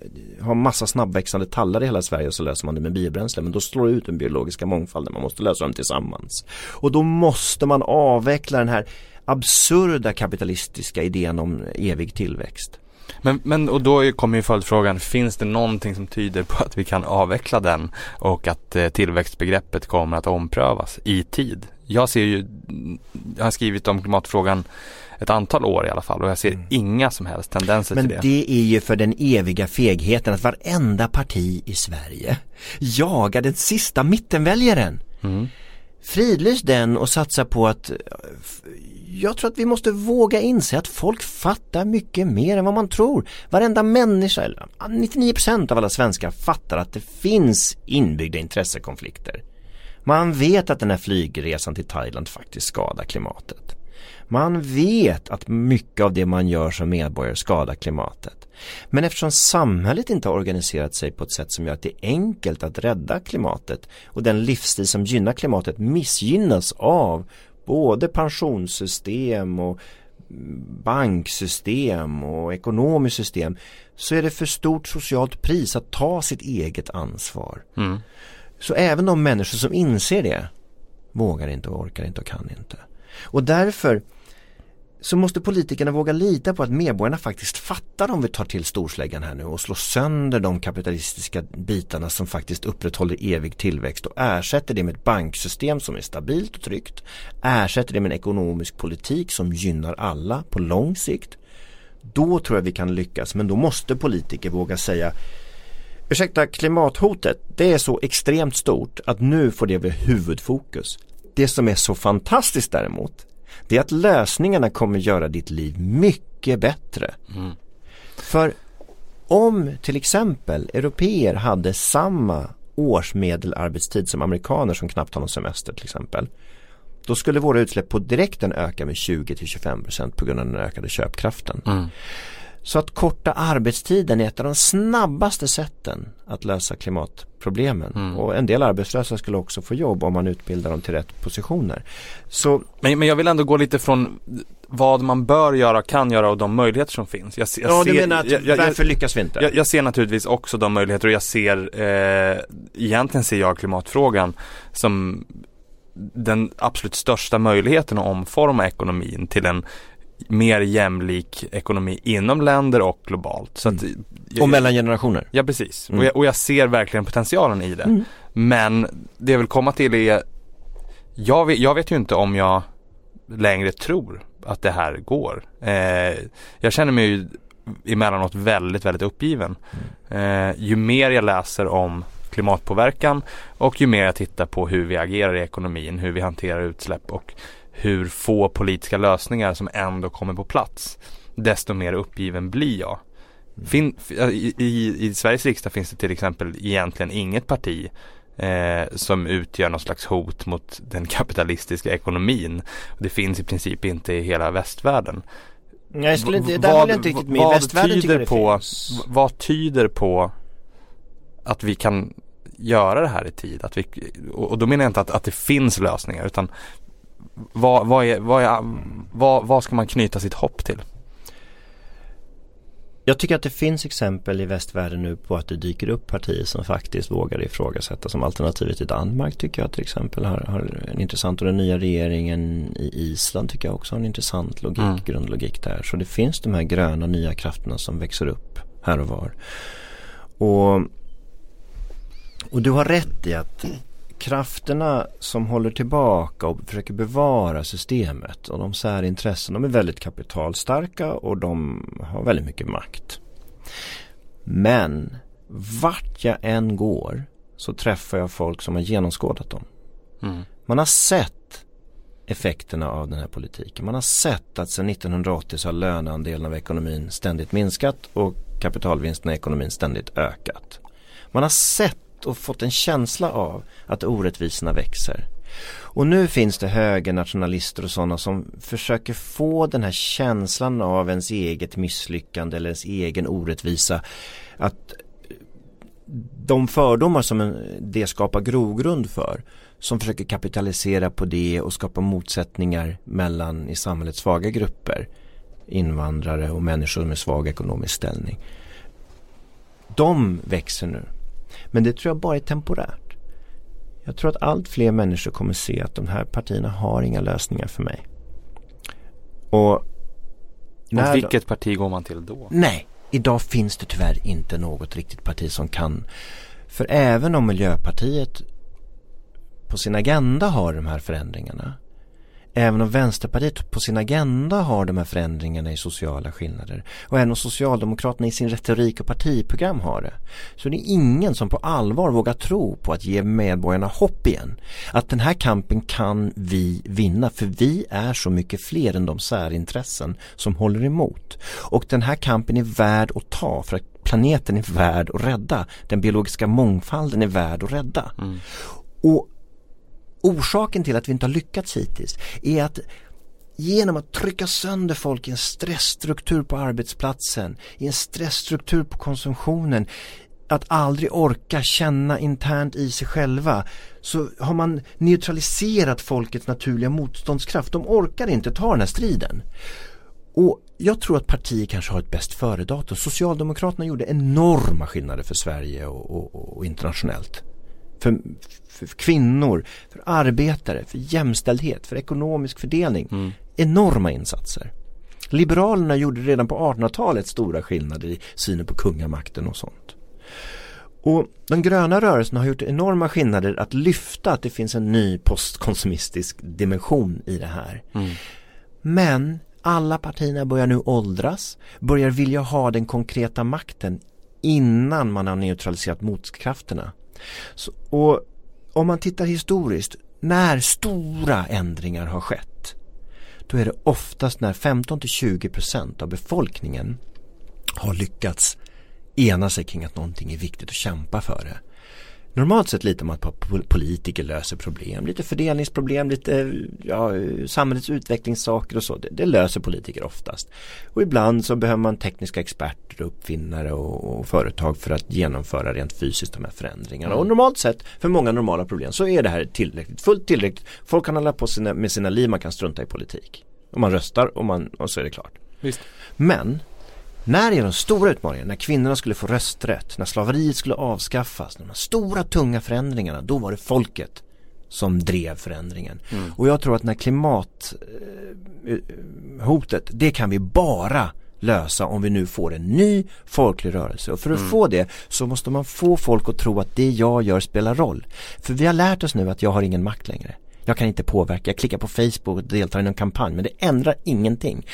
eh, ha massa snabbväxande tallar i hela Sverige och så löser man det med biobränsle men då slår det ut den biologiska mångfalden man måste lösa dem tillsammans och då måste man avveckla den här absurda kapitalistiska idén om evig tillväxt. Men, men och då kommer ju följdfrågan, finns det någonting som tyder på att vi kan avveckla den och att eh, tillväxtbegreppet kommer att omprövas i tid? Jag ser ju, jag har skrivit om klimatfrågan ett antal år i alla fall och jag ser mm. inga som helst tendenser Men till det. Men det är ju för den eviga fegheten att varenda parti i Sverige jagar den sista mittenväljaren. Mm. Fridlys den och satsa på att jag tror att vi måste våga inse att folk fattar mycket mer än vad man tror. Varenda människa, eller 99% av alla svenskar fattar att det finns inbyggda intressekonflikter. Man vet att den här flygresan till Thailand faktiskt skadar klimatet. Man vet att mycket av det man gör som medborgare skadar klimatet. Men eftersom samhället inte har organiserat sig på ett sätt som gör att det är enkelt att rädda klimatet och den livsstil som gynnar klimatet missgynnas av både pensionssystem och banksystem och ekonomiskt system så är det för stort socialt pris att ta sitt eget ansvar. Mm. Så även de människor som inser det vågar inte och orkar inte och kan inte. Och därför så måste politikerna våga lita på att medborgarna faktiskt fattar om vi tar till storsläggan här nu och slår sönder de kapitalistiska bitarna som faktiskt upprätthåller evig tillväxt och ersätter det med ett banksystem som är stabilt och tryggt. Ersätter det med en ekonomisk politik som gynnar alla på lång sikt. Då tror jag vi kan lyckas men då måste politiker våga säga Ursäkta, klimathotet det är så extremt stort att nu får det bli huvudfokus. Det som är så fantastiskt däremot det är att lösningarna kommer göra ditt liv mycket bättre. Mm. För om till exempel europeer hade samma årsmedelarbetstid som amerikaner som knappt har någon semester till exempel. Då skulle våra utsläpp på direkten öka med 20-25% på grund av den ökade köpkraften. Mm. Så att korta arbetstiden är ett av de snabbaste sätten att lösa klimatproblemen. Mm. Och en del arbetslösa skulle också få jobb om man utbildar dem till rätt positioner. Så... Men, men jag vill ändå gå lite från vad man bör göra, kan göra och de möjligheter som finns. Jag, jag ja, du menar att jag, varför lyckas vi inte? Jag, jag, ser naturligtvis också de möjligheter och jag ser, eh, egentligen ser jag klimatfrågan som den absolut största möjligheten att omforma ekonomin till en mer jämlik ekonomi inom länder och globalt. Så att, mm. jag, och mellan generationer. Ja precis, mm. och, jag, och, jag, ser verkligen potentialen i det. Mm. Men det jag vill komma till är, jag vet, jag vet ju inte om jag längre tror att det här går. Eh, jag känner mig ju emellanåt väldigt, väldigt uppgiven. Mm. Eh, ju mer jag läser om klimatpåverkan och ju mer jag tittar på hur vi agerar i ekonomin, hur vi hanterar utsläpp och hur få politiska lösningar som ändå kommer på plats desto mer uppgiven blir jag. Mm. Fin, i, i, I Sveriges riksdag finns det till exempel egentligen inget parti eh, som utgör något slags hot mot den kapitalistiska ekonomin. Det finns i princip inte i hela västvärlden. Nej, jag skulle inte, där vad, jag inte riktigt med. Vad Västvärlden tyder det på, finns. Vad tyder på att vi kan göra det här i tid? Att vi, och då menar jag inte att, att det finns lösningar utan vad, vad, är, vad, är, vad, vad ska man knyta sitt hopp till? Jag tycker att det finns exempel i västvärlden nu på att det dyker upp partier som faktiskt vågar ifrågasätta. Som alternativet i Danmark tycker jag till exempel har, har en intressant och den nya regeringen i Island tycker jag också har en intressant logik, mm. grundlogik där. Så det finns de här gröna nya krafterna som växer upp här och var. Och, och du har rätt i att krafterna som håller tillbaka och försöker bevara systemet och de särintressen de är väldigt kapitalstarka och de har väldigt mycket makt. Men vart jag än går så träffar jag folk som har genomskådat dem. Mm. Man har sett effekterna av den här politiken. Man har sett att sedan 1980 så har löneandelen av ekonomin ständigt minskat och kapitalvinsterna i ekonomin ständigt ökat. Man har sett och fått en känsla av att orättvisorna växer. Och nu finns det högernationalister och sådana som försöker få den här känslan av ens eget misslyckande eller ens egen orättvisa att de fördomar som det skapar grogrund för som försöker kapitalisera på det och skapa motsättningar mellan i samhället svaga grupper invandrare och människor med svag ekonomisk ställning. De växer nu. Men det tror jag bara är temporärt. Jag tror att allt fler människor kommer se att de här partierna har inga lösningar för mig. Och, och vilket de... parti går man till då? Nej, idag finns det tyvärr inte något riktigt parti som kan. För även om Miljöpartiet på sin agenda har de här förändringarna Även om Vänsterpartiet på sin agenda har de här förändringarna i sociala skillnader och även om Socialdemokraterna i sin retorik och partiprogram har det så det är ingen som på allvar vågar tro på att ge medborgarna hopp igen. Att den här kampen kan vi vinna för vi är så mycket fler än de särintressen som håller emot. Och den här kampen är värd att ta för att planeten är värd att rädda. Den biologiska mångfalden är värd att rädda. Mm. Och Orsaken till att vi inte har lyckats hittills är att genom att trycka sönder folk i en stressstruktur på arbetsplatsen, i en stressstruktur på konsumtionen, att aldrig orka känna internt i sig själva så har man neutraliserat folkets naturliga motståndskraft. De orkar inte ta den här striden. Och jag tror att partier kanske har ett bäst före-datum. Socialdemokraterna gjorde enorma skillnader för Sverige och, och, och internationellt för, för kvinnor, för arbetare, för jämställdhet, för ekonomisk fördelning. Mm. Enorma insatser. Liberalerna gjorde redan på 1800-talet stora skillnader i synen på kungamakten och sånt. Och de gröna rörelserna har gjort enorma skillnader att lyfta att det finns en ny postkonsumistisk dimension i det här. Mm. Men alla partierna börjar nu åldras, börjar vilja ha den konkreta makten innan man har neutraliserat motkrafterna. Så, och om man tittar historiskt, när stora ändringar har skett, då är det oftast när 15-20% av befolkningen har lyckats ena sig kring att någonting är viktigt att kämpa för det. Normalt sett litar man på att politiker löser problem, lite fördelningsproblem, lite ja, samhällets utvecklingssaker och så. Det, det, löser politiker oftast. Och ibland så behöver man tekniska experter, uppfinnare och, och företag för att genomföra rent fysiskt de här förändringarna. Mm. Och normalt sett, för många normala problem, så är det här tillräckligt, fullt tillräckligt. Folk kan hålla på sina, med sina liv, man kan strunta i politik. Och man röstar och, man, och så är det klart. Visst. Men när är de stora utmaningarna? När kvinnorna skulle få rösträtt, när slaveriet skulle avskaffas, när de stora tunga förändringarna, då var det folket som drev förändringen. Mm. Och jag tror att när klimathotet, det kan vi bara lösa om vi nu får en ny folklig rörelse. Och för att mm. få det så måste man få folk att tro att det jag gör spelar roll. För vi har lärt oss nu att jag har ingen makt längre. Jag kan inte påverka, jag klickar på Facebook och deltar i någon kampanj men det ändrar ingenting.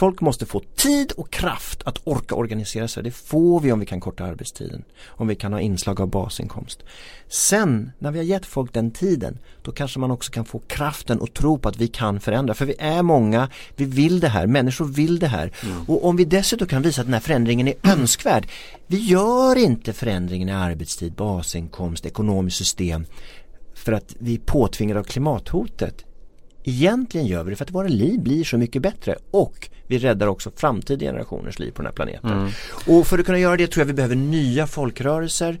Folk måste få tid och kraft att orka organisera sig. Det får vi om vi kan korta arbetstiden. Om vi kan ha inslag av basinkomst. Sen när vi har gett folk den tiden då kanske man också kan få kraften och tro på att vi kan förändra. För vi är många, vi vill det här, människor vill det här. Mm. Och om vi dessutom kan visa att den här förändringen är önskvärd. Vi gör inte förändringen i arbetstid, basinkomst, ekonomiskt system för att vi är påtvingade av klimathotet. Egentligen gör vi det för att våra liv blir så mycket bättre och vi räddar också framtida generationers liv på den här planeten. Mm. Och för att kunna göra det tror jag vi behöver nya folkrörelser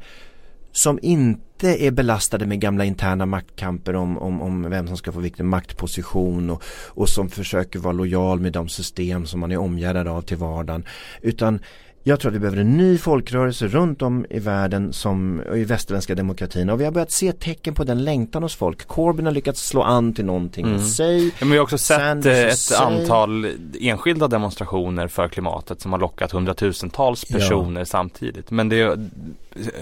som inte är belastade med gamla interna maktkamper om, om, om vem som ska få vilken maktposition och, och som försöker vara lojal med de system som man är omgärdad av till vardagen. Utan jag tror att vi behöver en ny folkrörelse runt om i världen som i västerländska demokratin och vi har börjat se tecken på den längtan hos folk. Corbyn har lyckats slå an till någonting. Mm. Säg, ja, men vi har också sett Sanders, ett säg. antal enskilda demonstrationer för klimatet som har lockat hundratusentals personer ja. samtidigt. Men det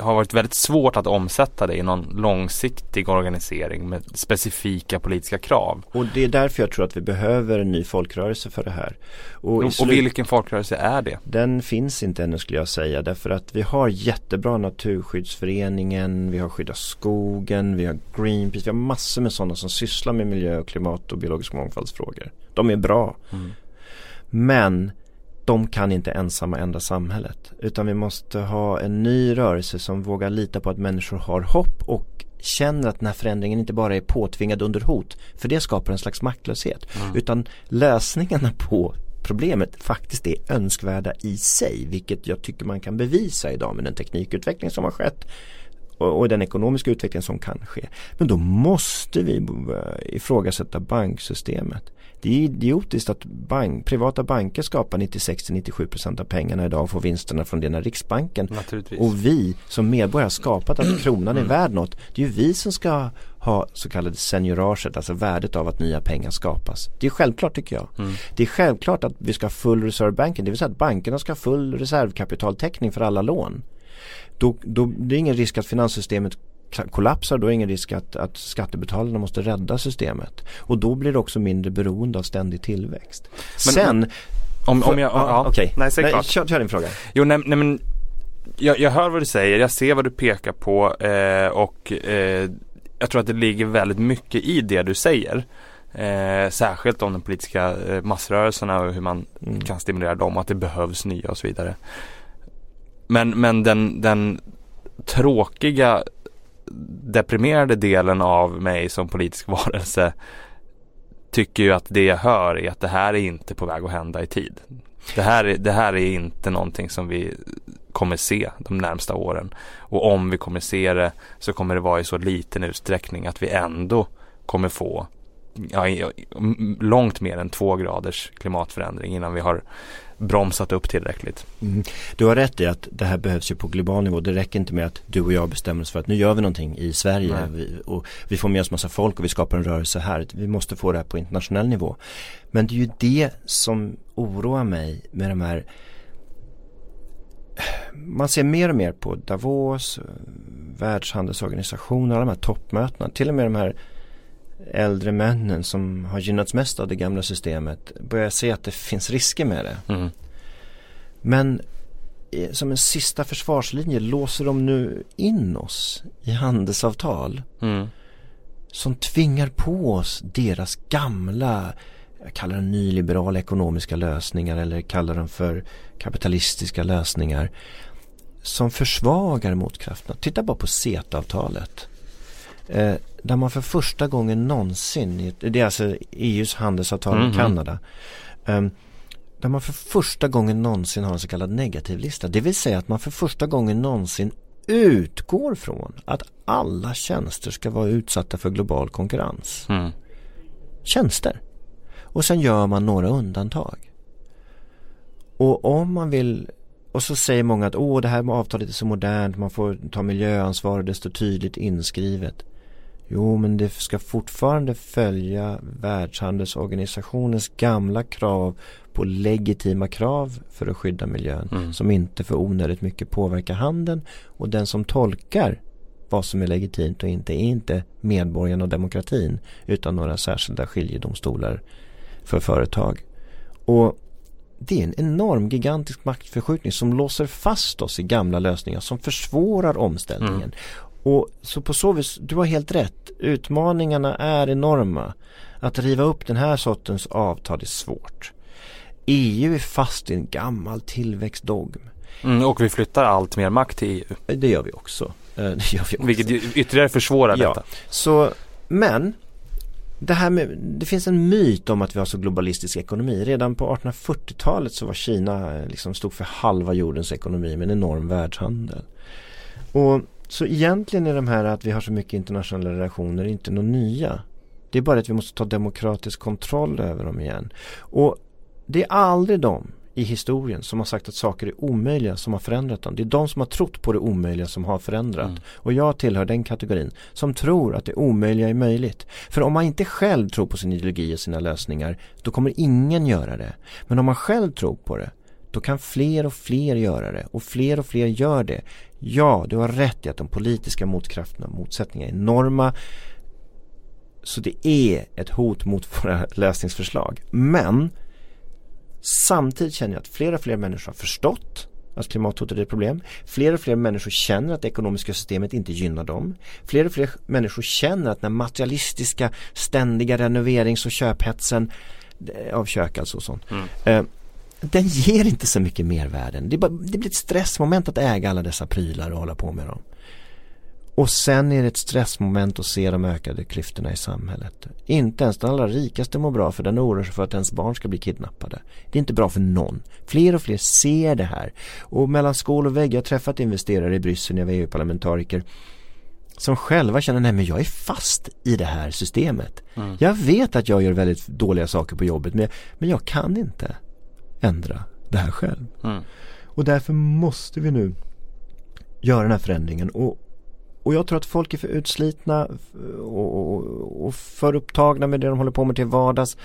har varit väldigt svårt att omsätta det i någon långsiktig organisering med specifika politiska krav. Och det är därför jag tror att vi behöver en ny folkrörelse för det här. Och, och, och vilken folkrörelse är det? Den finns inte ännu skulle jag säga därför att vi har jättebra Naturskyddsföreningen, vi har Skydda skogen, vi har Greenpeace, vi har massor med sådana som sysslar med miljö och klimat och biologisk mångfaldsfrågor. De är bra. Mm. Men de kan inte ensamma ändra samhället. Utan vi måste ha en ny rörelse som vågar lita på att människor har hopp och känner att den här förändringen inte bara är påtvingad under hot. För det skapar en slags maktlöshet. Mm. Utan lösningarna på problemet faktiskt är önskvärda i sig. Vilket jag tycker man kan bevisa idag med den teknikutveckling som har skett och, den ekonomiska utveckling som kan ske. Men då måste vi eh, ifrågasätta banksystemet. Det är idiotiskt att bank, privata banker skapar 96-97% av pengarna idag och får vinsterna från det när Riksbanken och vi som medborgare har skapat att kronan är mm. värd något. Det är ju vi som ska ha så kallade senioraget, alltså värdet av att nya pengar skapas. Det är självklart tycker jag. Mm. Det är självklart att vi ska ha full reserve banking, det vill säga att bankerna ska ha full reservkapitaltäckning för alla lån. Då, då det är ingen risk att finanssystemet kollapsar då är ingen risk att, att skattebetalarna måste rädda systemet. Och då blir det också mindre beroende av ständig tillväxt. Men, Sen men, om, om jag, ja, okej. Nej, nej kör, kör din fråga. Jo, nej, nej men jag, jag, hör vad du säger, jag ser vad du pekar på eh, och eh, jag tror att det ligger väldigt mycket i det du säger. Eh, särskilt om de politiska eh, massrörelserna och hur man mm. kan stimulera dem, att det behövs nya och så vidare. Men, men den, den tråkiga deprimerade delen av mig som politisk varelse tycker ju att det jag hör är att det här är inte på väg att hända i tid. Det här, är, det här är inte någonting som vi kommer se de närmsta åren. Och om vi kommer se det så kommer det vara i så liten utsträckning att vi ändå kommer få ja, långt mer än två graders klimatförändring innan vi har bromsat upp tillräckligt. Mm. Du har rätt i att det här behövs ju på global nivå. Det räcker inte med att du och jag bestämmer oss för att nu gör vi någonting i Sverige vi, och vi får med oss massa folk och vi skapar en rörelse här. Vi måste få det här på internationell nivå. Men det är ju det som oroar mig med de här man ser mer och mer på Davos, Världshandelsorganisationen, alla de här toppmötena, till och med de här äldre männen som har gynnats mest av det gamla systemet börjar se att det finns risker med det. Mm. Men som en sista försvarslinje låser de nu in oss i handelsavtal mm. som tvingar på oss deras gamla jag kallar dem nyliberala ekonomiska lösningar eller kallar dem för kapitalistiska lösningar som försvagar motkrafterna. Titta bara på CETA-avtalet. Eh, där man för första gången någonsin, det är alltså EUs handelsavtal med mm -hmm. Kanada. Um, där man för första gången någonsin har en så kallad negativlista. Det vill säga att man för första gången någonsin utgår från att alla tjänster ska vara utsatta för global konkurrens. Mm. Tjänster. Och sen gör man några undantag. Och om man vill och så säger många att åh det här med avtalet är så modernt, man får ta miljöansvar och det står tydligt inskrivet. Jo, men det ska fortfarande följa Världshandelsorganisationens gamla krav på legitima krav för att skydda miljön mm. som inte för onödigt mycket påverkar handeln och den som tolkar vad som är legitimt och inte är inte medborgarna och demokratin utan några särskilda skiljedomstolar för företag. Och det är en enorm gigantisk maktförskjutning som låser fast oss i gamla lösningar som försvårar omställningen. Mm. Och så på så vis, du har helt rätt. Utmaningarna är enorma. Att riva upp den här sortens avtal är svårt. EU är fast i en gammal tillväxtdogm. Mm, och vi flyttar allt mer makt till EU. Det gör vi också. Eh, det gör vi också. Vilket ytterligare försvårar ja. detta. Så, men det, här med, det finns en myt om att vi har så globalistisk ekonomi. Redan på 1840-talet så var Kina eh, liksom stod för halva jordens ekonomi med en enorm världshandel. Och så egentligen är de här att vi har så mycket internationella relationer inte något nya. Det är bara att vi måste ta demokratisk kontroll över dem igen. Och det är aldrig de i historien som har sagt att saker är omöjliga som har förändrat dem. Det är de som har trott på det omöjliga som har förändrat. Mm. Och jag tillhör den kategorin som tror att det omöjliga är möjligt. För om man inte själv tror på sin ideologi och sina lösningar då kommer ingen göra det. Men om man själv tror på det då kan fler och fler göra det och fler och fler gör det. Ja, du har rätt i att de politiska motkrafterna och motsättningarna är enorma. Så det är ett hot mot våra lösningsförslag. Men samtidigt känner jag att fler och fler människor har förstått att klimathotet är ett problem. Fler och fler människor känner att det ekonomiska systemet inte gynnar dem. Fler och fler människor känner att den materialistiska ständiga renoverings och köphetsen eh, av kök alltså och sånt. Mm. Eh, den ger inte så mycket mervärden. Det, bara, det blir ett stressmoment att äga alla dessa prylar och hålla på med dem. Och sen är det ett stressmoment att se de ökade klyftorna i samhället. Inte ens den allra rikaste mår bra för den oroar sig för att ens barn ska bli kidnappade. Det är inte bra för någon. Fler och fler ser det här. Och mellan skål och vägg, jag har träffat investerare i Bryssel när jag var EU-parlamentariker som själva känner, nej men jag är fast i det här systemet. Mm. Jag vet att jag gör väldigt dåliga saker på jobbet men, men jag kan inte ändra det här själv. Mm. Och därför måste vi nu göra den här förändringen. Och, och jag tror att folk är för utslitna och, och, och för upptagna med det de håller på med till vardags.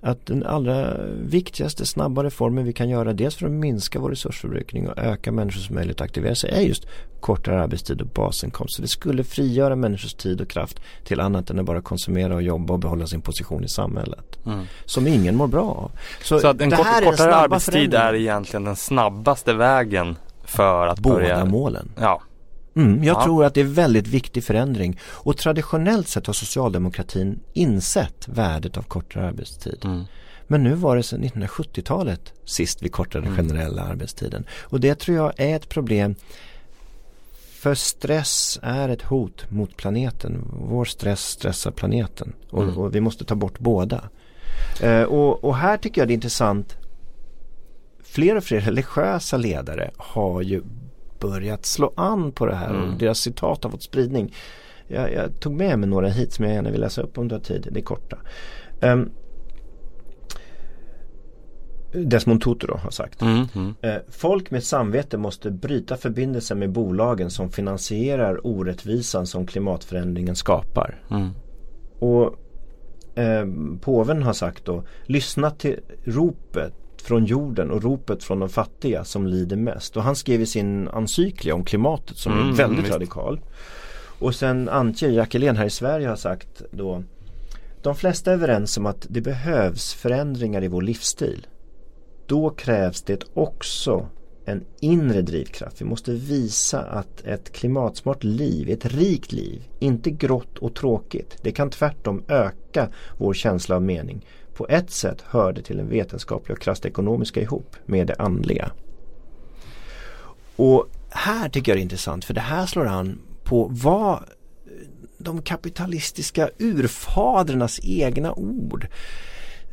Att den allra viktigaste snabba reformen vi kan göra dels för att minska vår resursförbrukning och öka människors möjlighet att aktivera sig är just kortare arbetstid och basinkomst. Så det skulle frigöra människors tid och kraft till annat än att bara konsumera och jobba och behålla sin position i samhället. Mm. Som ingen mår bra av. Så, Så att en kort, kortare arbetstid är egentligen den snabbaste vägen för att Båda börja... målen. Ja. Mm, jag ja. tror att det är väldigt viktig förändring och traditionellt sett har socialdemokratin insett värdet av kortare arbetstid. Mm. Men nu var det sedan 1970-talet sist vi kortade den mm. generella arbetstiden. Och det tror jag är ett problem för stress är ett hot mot planeten. Vår stress stressar planeten och, mm. och vi måste ta bort båda. Eh, och, och, här tycker jag det är intressant. Fler och fler religiösa ledare har ju börjat slå an på det här mm. och deras citat har fått spridning. Jag, jag, tog med mig några hit som jag gärna vill läsa upp om du har tid. Det är korta. Um, Desmond Tutu då har sagt. Mm, mm. Eh, folk med samvete måste bryta förbindelsen med bolagen som finansierar orättvisan som klimatförändringen skapar. Mm. Och eh, påven har sagt då, lyssna till ropet från jorden och ropet från de fattiga som lider mest. Och han skrev i sin encyklia om klimatet som mm, är väldigt visst. radikal. Och sen Antje Jackelén här i Sverige har sagt då De flesta är överens om att det behövs förändringar i vår livsstil. Då krävs det också en inre drivkraft. Vi måste visa att ett klimatsmart liv, ett rikt liv, inte grått och tråkigt. Det kan tvärtom öka vår känsla av mening på ett sätt hörde till den vetenskapliga och krasst ekonomiska ihop med det andliga. Och här tycker jag det är intressant för det här slår an på vad de kapitalistiska urfadernas egna ord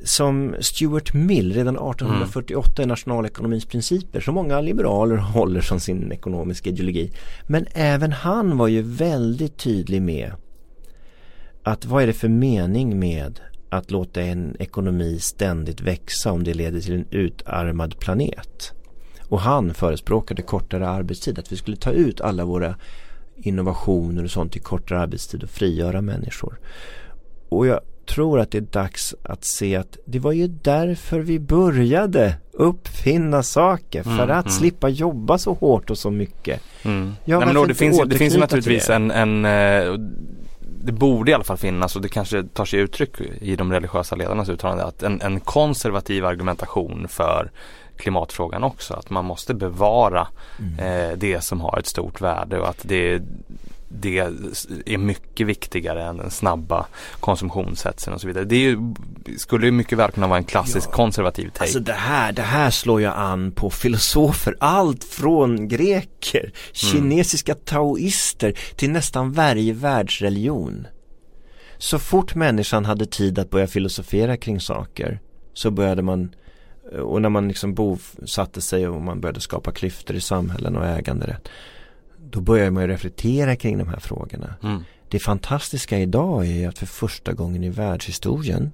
som Stuart Mill redan 1848 mm. i nationalekonomins principer som många liberaler håller som sin ekonomiska ideologi. Men även han var ju väldigt tydlig med att vad är det för mening med att låta en ekonomi ständigt växa om det leder till en utarmad planet. Och han förespråkade kortare arbetstid, att vi skulle ta ut alla våra innovationer och sånt till kortare arbetstid och frigöra människor. Och jag tror att det är dags att se att det var ju därför vi började uppfinna saker för mm, att mm. slippa jobba så hårt och så mycket. Mm. Ja, Nej, men då, det, finns, det finns naturligtvis en, en eh, det borde i alla fall finnas och det kanske tar sig uttryck i de religiösa ledarnas uttalande att en, en konservativ argumentation för klimatfrågan också. Att man måste bevara mm. eh, det som har ett stort värde och att det, det är mycket viktigare än den snabba konsumtionshetsen och så vidare. Det ju, skulle ju mycket väl kunna vara en klassisk ja. konservativ take. Alltså det här, det här slår jag an på filosofer, allt från greker, mm. kinesiska mm. taoister till nästan varje världsreligion. Så fort människan hade tid att börja filosofera kring saker så började man och när man liksom bosatte sig och man började skapa klyftor i samhällen och äganderätt då börjar man ju reflektera kring de här frågorna. Mm. Det fantastiska idag är att för första gången i världshistorien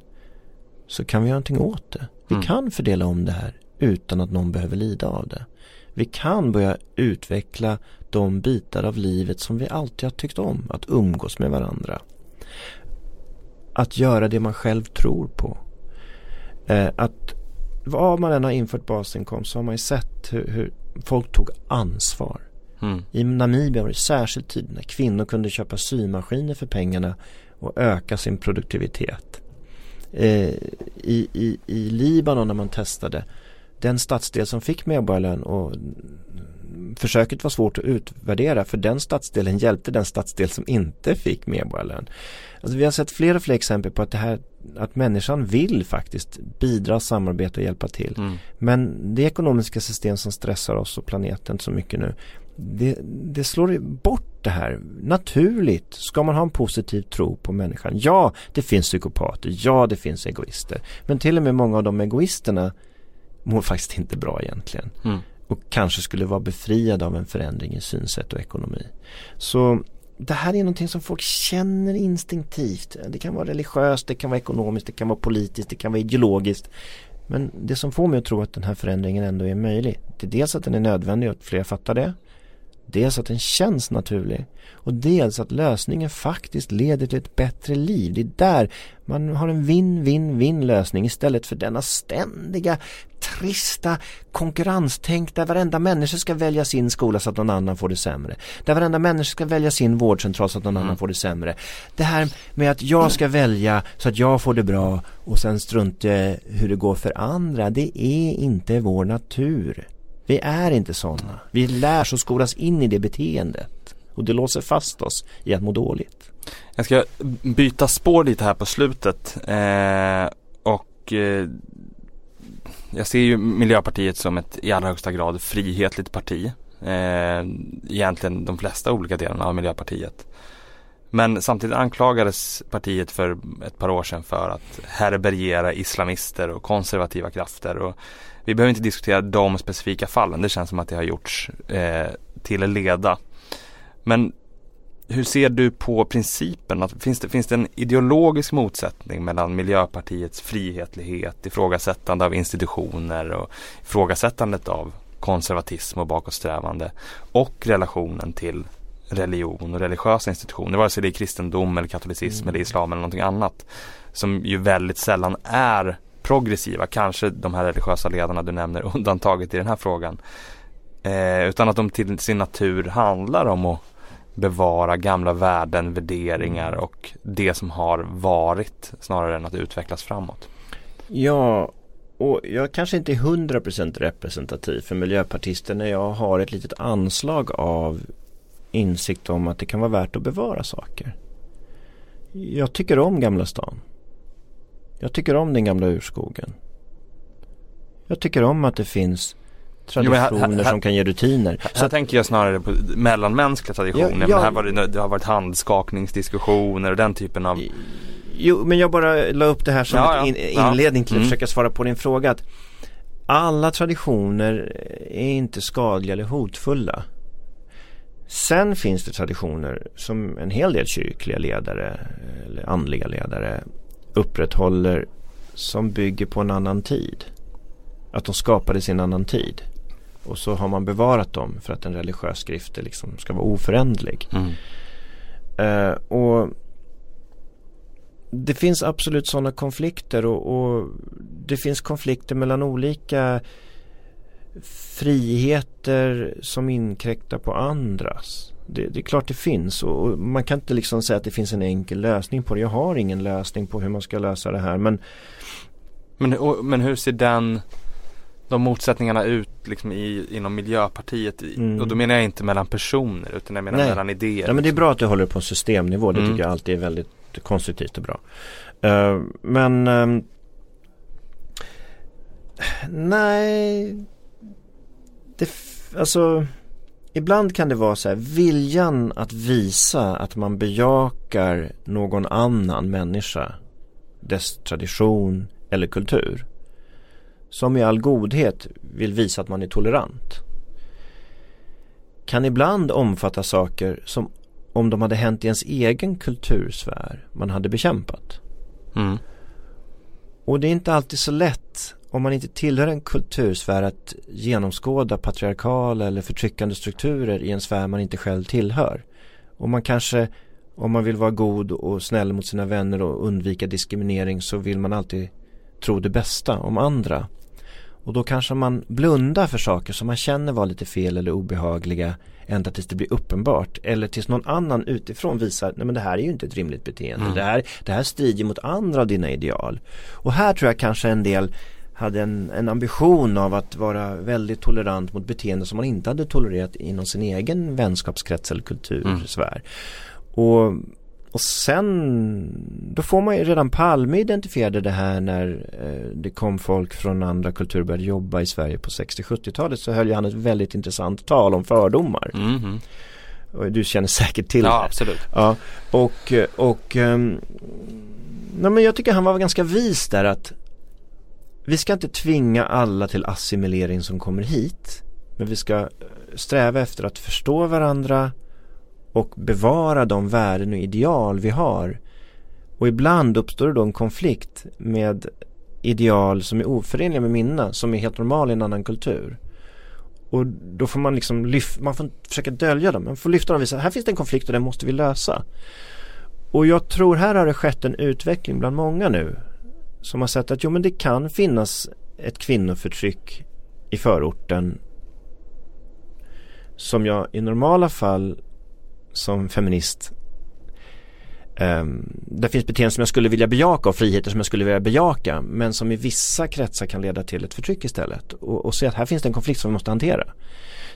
så kan vi göra någonting åt det. Vi mm. kan fördela om det här utan att någon behöver lida av det. Vi kan börja utveckla de bitar av livet som vi alltid har tyckt om. Att umgås med varandra. Att göra det man själv tror på. Eh, att vad man än har infört basinkomst så har man ju sett hur, hur folk tog ansvar. Mm. I Namibia var det särskilt tydligt när kvinnor kunde köpa symaskiner för pengarna och öka sin produktivitet. Eh, i, i, I Libanon när man testade den stadsdel som fick medborgarlön och försöket var svårt att utvärdera för den stadsdelen hjälpte den stadsdel som inte fick medborgarlön. Alltså vi har sett fler och fler exempel på att det här att människan vill faktiskt bidra, samarbeta och hjälpa till. Mm. Men det ekonomiska system som stressar oss och planeten så mycket nu det, det slår bort det här naturligt. Ska man ha en positiv tro på människan? Ja, det finns psykopater. Ja, det finns egoister. Men till och med många av de egoisterna mår faktiskt inte bra egentligen. Mm. Och kanske skulle vara befriade av en förändring i synsätt och ekonomi. Så det här är någonting som folk känner instinktivt. Det kan vara religiöst, det kan vara ekonomiskt, det kan vara politiskt, det kan vara ideologiskt. Men det som får mig att tro att den här förändringen ändå är möjlig. Det är dels att den är nödvändig och att fler fattar det. Dels att den känns naturlig och dels att lösningen faktiskt leder till ett bättre liv. Det är där man har en vinn-vinn-vinn lösning istället för denna ständiga trista konkurrenstänk där varenda människa ska välja sin skola så att någon annan får det sämre. Där varenda människa ska välja sin vårdcentral så att någon mm. annan får det sämre. Det här med att jag ska välja så att jag får det bra och sen strunta hur det går för andra, det är inte vår natur. Vi är inte sådana. Vi lär oss skolas in i det beteendet. Och det låser fast oss i att må dåligt. Jag ska byta spår lite här på slutet. Eh, och eh, jag ser ju Miljöpartiet som ett i allra högsta grad frihetligt parti. Eh, egentligen de flesta olika delarna av Miljöpartiet. Men samtidigt anklagades partiet för ett par år sedan för att härbärgera islamister och konservativa krafter. Och vi behöver inte diskutera de specifika fallen. Det känns som att det har gjorts eh, till leda. Men hur ser du på principen? Att, finns, det, finns det en ideologisk motsättning mellan Miljöpartiets frihetlighet, ifrågasättande av institutioner och ifrågasättandet av konservatism och bakåtsträvande och relationen till religion och religiösa institutioner, vare sig det är kristendom eller katolicism mm. eller islam eller någonting annat. Som ju väldigt sällan är progressiva, kanske de här religiösa ledarna du nämner undantaget i den här frågan. Eh, utan att de till sin natur handlar om att bevara gamla värden, värderingar och det som har varit snarare än att utvecklas framåt. Ja, och jag kanske inte är 100% representativ för miljöpartister när jag har ett litet anslag av insikt om att det kan vara värt att bevara saker. Jag tycker om Gamla stan. Jag tycker om den gamla urskogen. Jag tycker om att det finns traditioner jo, här, här, som kan ge rutiner. Här, så här tänker jag snarare på mellanmänskliga traditioner. Ja, ja, här var det, det har varit handskakningsdiskussioner och den typen av Jo men jag bara la upp det här som ja, in, inledning till att mm. försöka svara på din fråga. Att alla traditioner är inte skadliga eller hotfulla. Sen finns det traditioner som en hel del kyrkliga ledare eller andliga ledare upprätthåller som bygger på en annan tid. Att de skapades i en annan tid. Och så har man bevarat dem för att en religiös skrift liksom ska vara oföränderlig. Mm. Uh, och det finns absolut sådana konflikter och, och, det finns konflikter mellan olika friheter som inkräktar på andras. Det, det, är klart det finns och, man kan inte liksom säga att det finns en enkel lösning på det. Jag har ingen lösning på hur man ska lösa det här men Men, och, men hur ser den de motsättningarna ut liksom i, inom Miljöpartiet mm. och då menar jag inte mellan personer utan jag menar Nej. mellan idéer. Ja men det är bra att du håller på systemnivå. Det mm. tycker jag alltid är väldigt konstruktivt och bra. Uh, men uh, Nej det, alltså Ibland kan det vara så här, viljan att visa att man bejakar någon annan människa, dess tradition eller kultur. Som i all godhet vill visa att man är tolerant. Kan ibland omfatta saker som om de hade hänt i ens egen kultursfär man hade bekämpat. Mm. Och det är inte alltid så lätt om man inte tillhör en kultursfär att genomskåda patriarkala eller förtryckande strukturer i en sfär man inte själv tillhör. Och man kanske, om man vill vara god och snäll mot sina vänner och undvika diskriminering så vill man alltid tro det bästa om andra. Och då kanske man blundar för saker som man känner var lite fel eller obehagliga ända tills det blir uppenbart. Eller tills någon annan utifrån visar, nej men det här är ju inte ett rimligt beteende. Mm. Det, här, det här strider mot andra av dina ideal. Och här tror jag kanske en del hade en, en, ambition av att vara väldigt tolerant mot beteende som man inte hade tolererat inom sin egen vänskapskrets eller kultursfär. Mm. Och och sen, då får man ju redan Palme identifierade det här när eh, det kom folk från andra kulturer började jobba i Sverige på 60-70-talet så höll han ett väldigt intressant tal om fördomar. Mm. Och du känner säkert till ja, det. Absolut. Ja, och, och um, nej, men jag tycker han var ganska vis där att vi ska inte tvinga alla till assimilering som kommer hit. Men vi ska eh, sträva efter att förstå varandra och bevara de värden och ideal vi har. Och ibland uppstår det då en konflikt med ideal som är oförenliga med mina, som är helt normala i en annan kultur. Och då får man liksom lyfta, man får försöka dölja dem, man får lyfta dem och visa, här finns det en konflikt och den måste vi lösa. Och jag tror här har det skett en utveckling bland många nu som har sett att jo men det kan finnas ett kvinnoförtryck i förorten som jag i normala fall som feminist det finns beteenden som jag skulle vilja bejaka och friheter som jag skulle vilja bejaka men som i vissa kretsar kan leda till ett förtryck istället och, och se att här finns det en konflikt som vi måste hantera.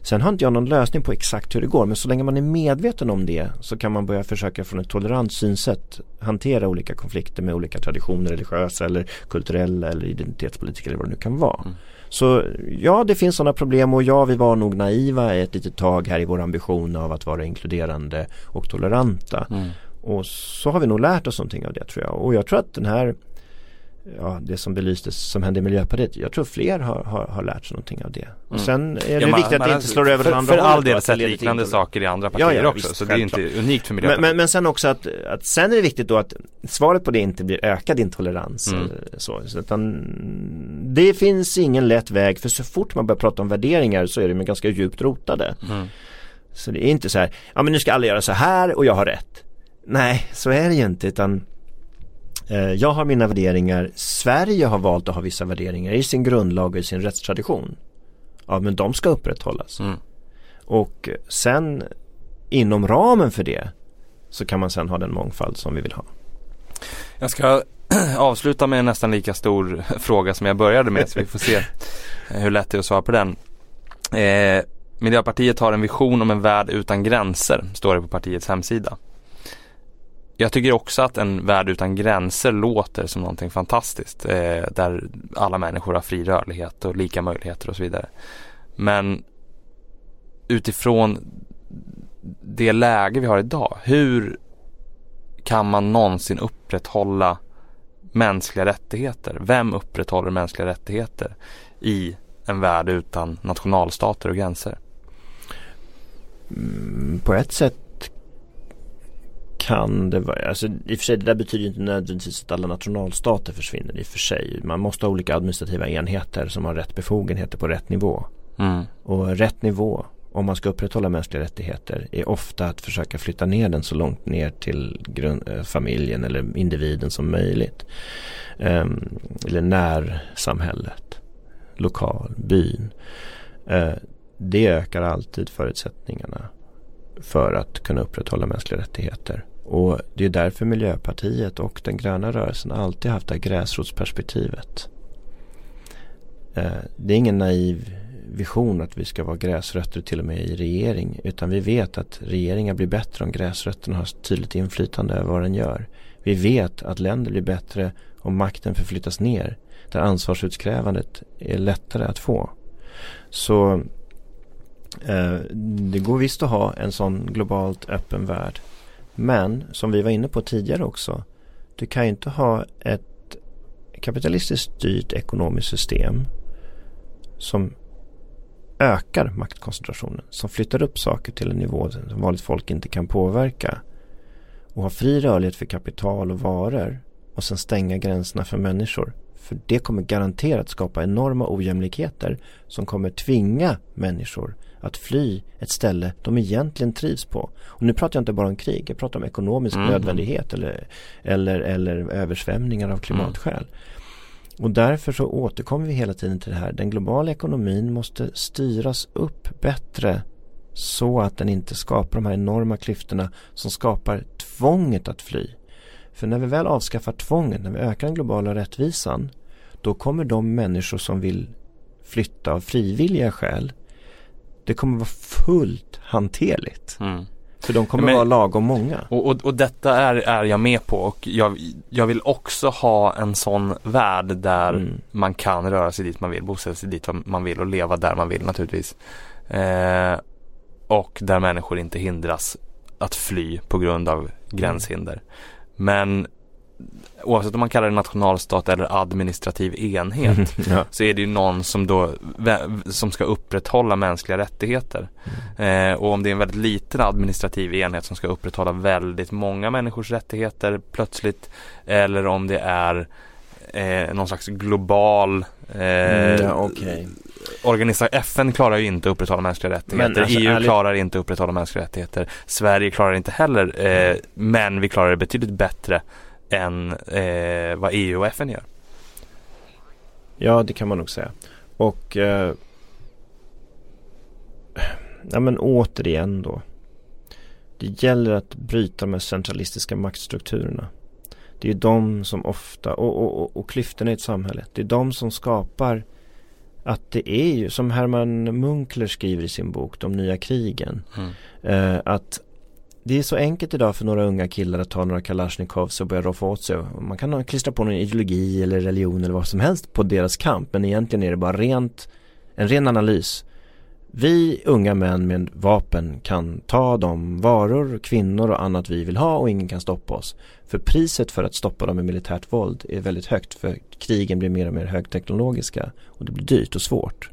Sen har inte jag någon lösning på exakt hur det går men så länge man är medveten om det så kan man börja försöka från ett tolerant synsätt hantera olika konflikter med olika traditioner, religiösa eller kulturella eller identitetspolitiska eller vad det nu kan vara. Mm. Så ja, det finns sådana problem och ja, vi var nog naiva ett litet tag här i vår ambition av att vara inkluderande och toleranta. Mm. Och så har vi nog lärt oss någonting av det tror jag. Och jag tror att den här ja, det som belystes som hände i Miljöpartiet. Jag tror fler har, har, har lärt sig någonting av det. Och mm. sen är det ja, viktigt att det inte slår över för, andra För all del sett liknande saker i andra partier ja, ja, också. Visst, så det är inte unikt för Miljöpartiet. Men, men, men, sen också att, att sen är det viktigt då att svaret på det inte blir ökad intolerans. Mm. Så, så utan, det finns ingen lätt väg för så fort man börjar prata om värderingar så är de ganska djupt rotade. Mm. Så det är inte så här, ja men nu ska alla göra så här och jag har rätt. Nej, så är det ju inte utan Eh, jag har mina värderingar, Sverige har valt att ha vissa värderingar i sin grundlag och i sin rättstradition. Ja men de ska upprätthållas. Mm. Och sen inom ramen för det så kan man sen ha den mångfald som vi vill ha. Jag ska avsluta med en nästan lika stor fråga som jag började med så vi får se hur lätt det är att svara på den. Eh, Miljöpartiet har en vision om en värld utan gränser, står det på partiets hemsida jag tycker också att en värld utan gränser låter som någonting fantastiskt. Eh, där alla människor har fri rörlighet och lika möjligheter och så vidare. Men utifrån det läge vi har idag, hur kan man någonsin upprätthålla mänskliga rättigheter? Vem upprätthåller mänskliga rättigheter i en värld utan nationalstater och gränser? Mm, på ett sätt kan det vara, alltså i och för sig det där betyder inte nödvändigtvis att alla nationalstater försvinner i och för sig. Man måste ha olika administrativa enheter som har rätt befogenheter på rätt nivå. Mm. Och rätt nivå om man ska upprätthålla mänskliga rättigheter är ofta att försöka flytta ner den så långt ner till äh, familjen eller individen som möjligt. Um, eller närsamhället, lokal, byn. Uh, det ökar alltid förutsättningarna för att kunna upprätthålla mänskliga rättigheter. Och det är därför Miljöpartiet och den gröna rörelsen alltid haft det här gräsrotsperspektivet. Eh, det är ingen naiv vision att vi ska vara gräsrötter till och med i regering. Utan vi vet att regeringar blir bättre om gräsrötterna har tydligt inflytande över vad den gör. Vi vet att länder blir bättre om makten förflyttas ner. Där ansvarsutkrävandet är lättare att få. Så eh, det går visst att ha en sån globalt öppen värld. Men som vi var inne på tidigare också. Du kan ju inte ha ett kapitalistiskt styrt ekonomiskt system som ökar maktkoncentrationen. Som flyttar upp saker till en nivå som vanligt folk inte kan påverka. Och ha fri rörlighet för kapital och varor. Och sen stänga gränserna för människor. För det kommer garanterat skapa enorma ojämlikheter som kommer tvinga människor att fly ett ställe de egentligen trivs på. Och nu pratar jag inte bara om krig, jag pratar om ekonomisk mm. nödvändighet eller, eller, eller översvämningar av klimatskäl. Och därför så återkommer vi hela tiden till det här. Den globala ekonomin måste styras upp bättre så att den inte skapar de här enorma klyftorna som skapar tvånget att fly. För när vi väl avskaffar tvånget, när vi ökar den globala rättvisan, då kommer de människor som vill flytta av frivilliga skäl, det kommer vara fullt hanterligt. Mm. För de kommer Men, vara lagom många. Och, och, och, detta är, är jag med på och jag, jag vill också ha en sån värld där mm. man kan röra sig dit man vill, bosätta sig dit man vill och leva där man vill naturligtvis. Eh, och där människor inte hindras att fly på grund av gränshinder. Men oavsett om man kallar det nationalstat eller administrativ enhet ja. så är det ju någon som då som ska upprätthålla mänskliga rättigheter. Mm. Eh, och om det är en väldigt liten administrativ enhet som ska upprätthålla väldigt många människors rättigheter plötsligt eller om det är eh, någon slags global eh, mm, ja, okay. Organisa FN klarar ju inte att upprätthålla mänskliga rättigheter. Alltså, EU ärligt... klarar inte att upprätthålla mänskliga rättigheter. Sverige klarar inte heller. Eh, mm. Men vi klarar det betydligt bättre än eh, vad EU och FN gör. Ja, det kan man nog säga. Och eh, ja, men återigen då. Det gäller att bryta med centralistiska maktstrukturerna. Det är de som ofta, och, och, och, och klyftorna i ett samhälle, det är de som skapar att det är ju, som Herman Munkler skriver i sin bok De nya krigen, mm. eh, att det är så enkelt idag för några unga killar att ta några kalasjnikovs och börja roffa åt sig. Man kan klistra på någon ideologi eller religion eller vad som helst på deras kamp. Men egentligen är det bara rent, en ren analys. Vi unga män med vapen kan ta de varor, kvinnor och annat vi vill ha och ingen kan stoppa oss. För priset för att stoppa dem med militärt våld är väldigt högt för krigen blir mer och mer högteknologiska och det blir dyrt och svårt.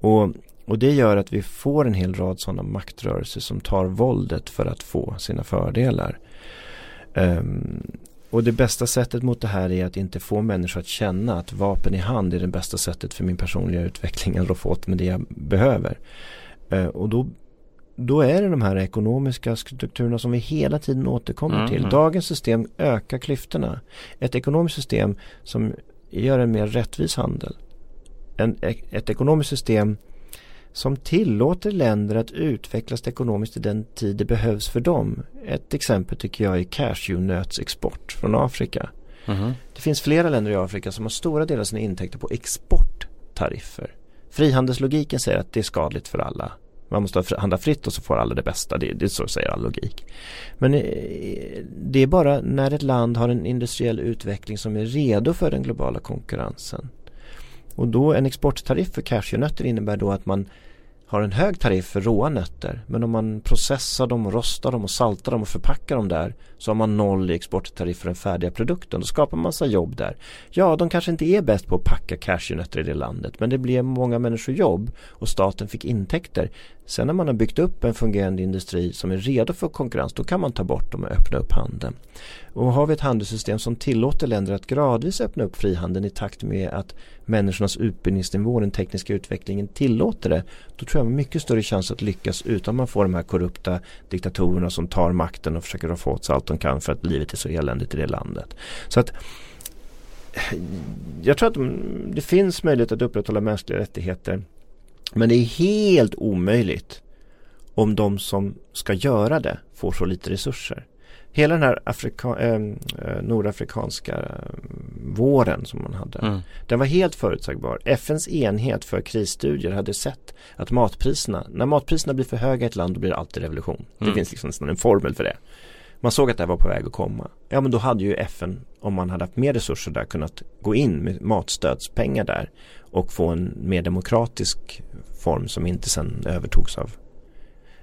Och och det gör att vi får en hel rad sådana maktrörelser som tar våldet för att få sina fördelar. Um, och det bästa sättet mot det här är att inte få människor att känna att vapen i hand är det bästa sättet för min personliga utveckling att få åt med det jag behöver. Uh, och då, då är det de här ekonomiska strukturerna som vi hela tiden återkommer mm. till. Mm. Dagens system ökar klyftorna. Ett ekonomiskt system som gör en mer rättvis handel. En, ett ekonomiskt system som tillåter länder att utvecklas ekonomiskt i den tid det behövs för dem. Ett exempel tycker jag är cashewnötsexport från Afrika. Mm. Det finns flera länder i Afrika som har stora delar av sina intäkter på exporttariffer. Frihandelslogiken säger att det är skadligt för alla. Man måste handla fritt och så får alla det bästa. Det, det är så säger all logik. Men eh, det är bara när ett land har en industriell utveckling som är redo för den globala konkurrensen. Och då en exporttariff för cashewnötter innebär då att man har en hög tariff för råa nötter men om man processar dem och rostar dem och saltar dem och förpackar dem där så har man noll i exporttariff för den färdiga produkten. Då skapar man massa jobb där. Ja, de kanske inte är bäst på att packa cashewnötter i det landet men det blir många människor jobb och staten fick intäkter. Sen när man har byggt upp en fungerande industri som är redo för konkurrens då kan man ta bort dem och öppna upp handeln. Och har vi ett handelssystem som tillåter länder att gradvis öppna upp frihandeln i takt med att människornas utbildningsnivå och den tekniska utvecklingen tillåter det. Då tror jag man har mycket större chans att lyckas utan man får de här korrupta diktatorerna som tar makten och försöker få åt sig allt de kan för att livet är så eländigt i det landet. Så att jag tror att mm, det finns möjlighet att upprätthålla mänskliga rättigheter. Men det är helt omöjligt om de som ska göra det får så lite resurser. Hela den här Afrika, äh, nordafrikanska äh, våren som man hade. Mm. Den var helt förutsägbar. FNs enhet för krisstudier hade sett att matpriserna, när matpriserna blir för höga i ett land då blir det alltid revolution. Mm. Det finns liksom nästan en formel för det. Man såg att det var på väg att komma. Ja men då hade ju FN, om man hade haft mer resurser där, kunnat gå in med matstödspengar där och få en mer demokratisk form som inte sen övertogs av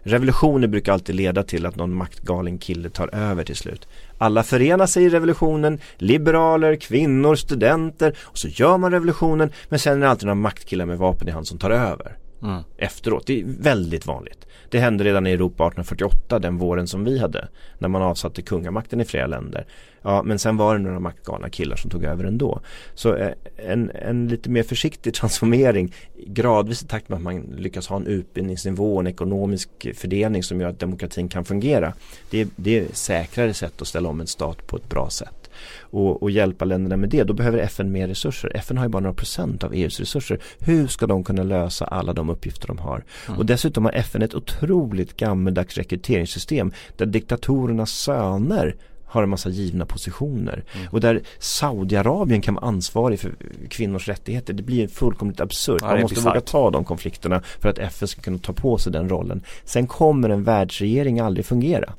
Revolutioner brukar alltid leda till att någon maktgalen kille tar över till slut. Alla förenar sig i revolutionen, liberaler, kvinnor, studenter och så gör man revolutionen men sen är det alltid några maktkillar med vapen i hand som tar över. Mm. Efteråt, det är väldigt vanligt. Det hände redan i Europa 1848, den våren som vi hade. När man avsatte kungamakten i flera länder. Ja, men sen var det några maktgalna killar som tog över ändå. Så eh, en, en lite mer försiktig transformering gradvis i takt med att man lyckas ha en utbildningsnivå, och en ekonomisk fördelning som gör att demokratin kan fungera. Det, det är säkrare sätt att ställa om en stat på ett bra sätt och, och hjälpa länderna med det, då behöver FN mer resurser. FN har ju bara några procent av EUs resurser. Hur ska de kunna lösa alla de uppgifter de har? Mm. Och dessutom har FN ett otroligt gammeldags rekryteringssystem där diktatorernas söner har en massa givna positioner. Mm. Och där Saudiarabien kan vara ansvarig för kvinnors rättigheter. Det blir fullkomligt absurt. Ja, Man måste våga ta de konflikterna för att FN ska kunna ta på sig den rollen. Sen kommer en världsregering aldrig fungera.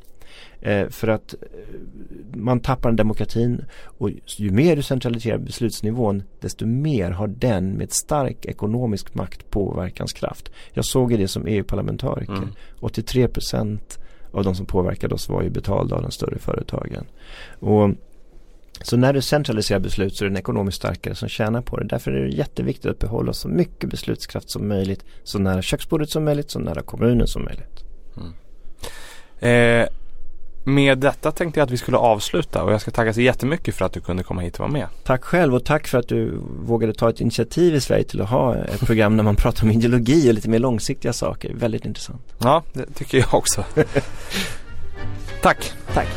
Eh, för att eh, man tappar demokratin och ju mer du centraliserar beslutsnivån desto mer har den med stark ekonomisk makt påverkanskraft. Jag såg det som EU-parlamentariker. Mm. 83 procent av de som påverkade oss var ju betalda av de större företagen. Och så när du centraliserar beslut så är det den ekonomiskt starkare som tjänar på det. Därför är det jätteviktigt att behålla så mycket beslutskraft som möjligt. Så nära köksbordet som möjligt, så nära kommunen som möjligt. Mm. Eh, med detta tänkte jag att vi skulle avsluta och jag ska tacka så jättemycket för att du kunde komma hit och vara med. Tack själv och tack för att du vågade ta ett initiativ i Sverige till att ha ett program när man pratar om ideologi och lite mer långsiktiga saker. Väldigt intressant. Ja, det tycker jag också. tack. Tack.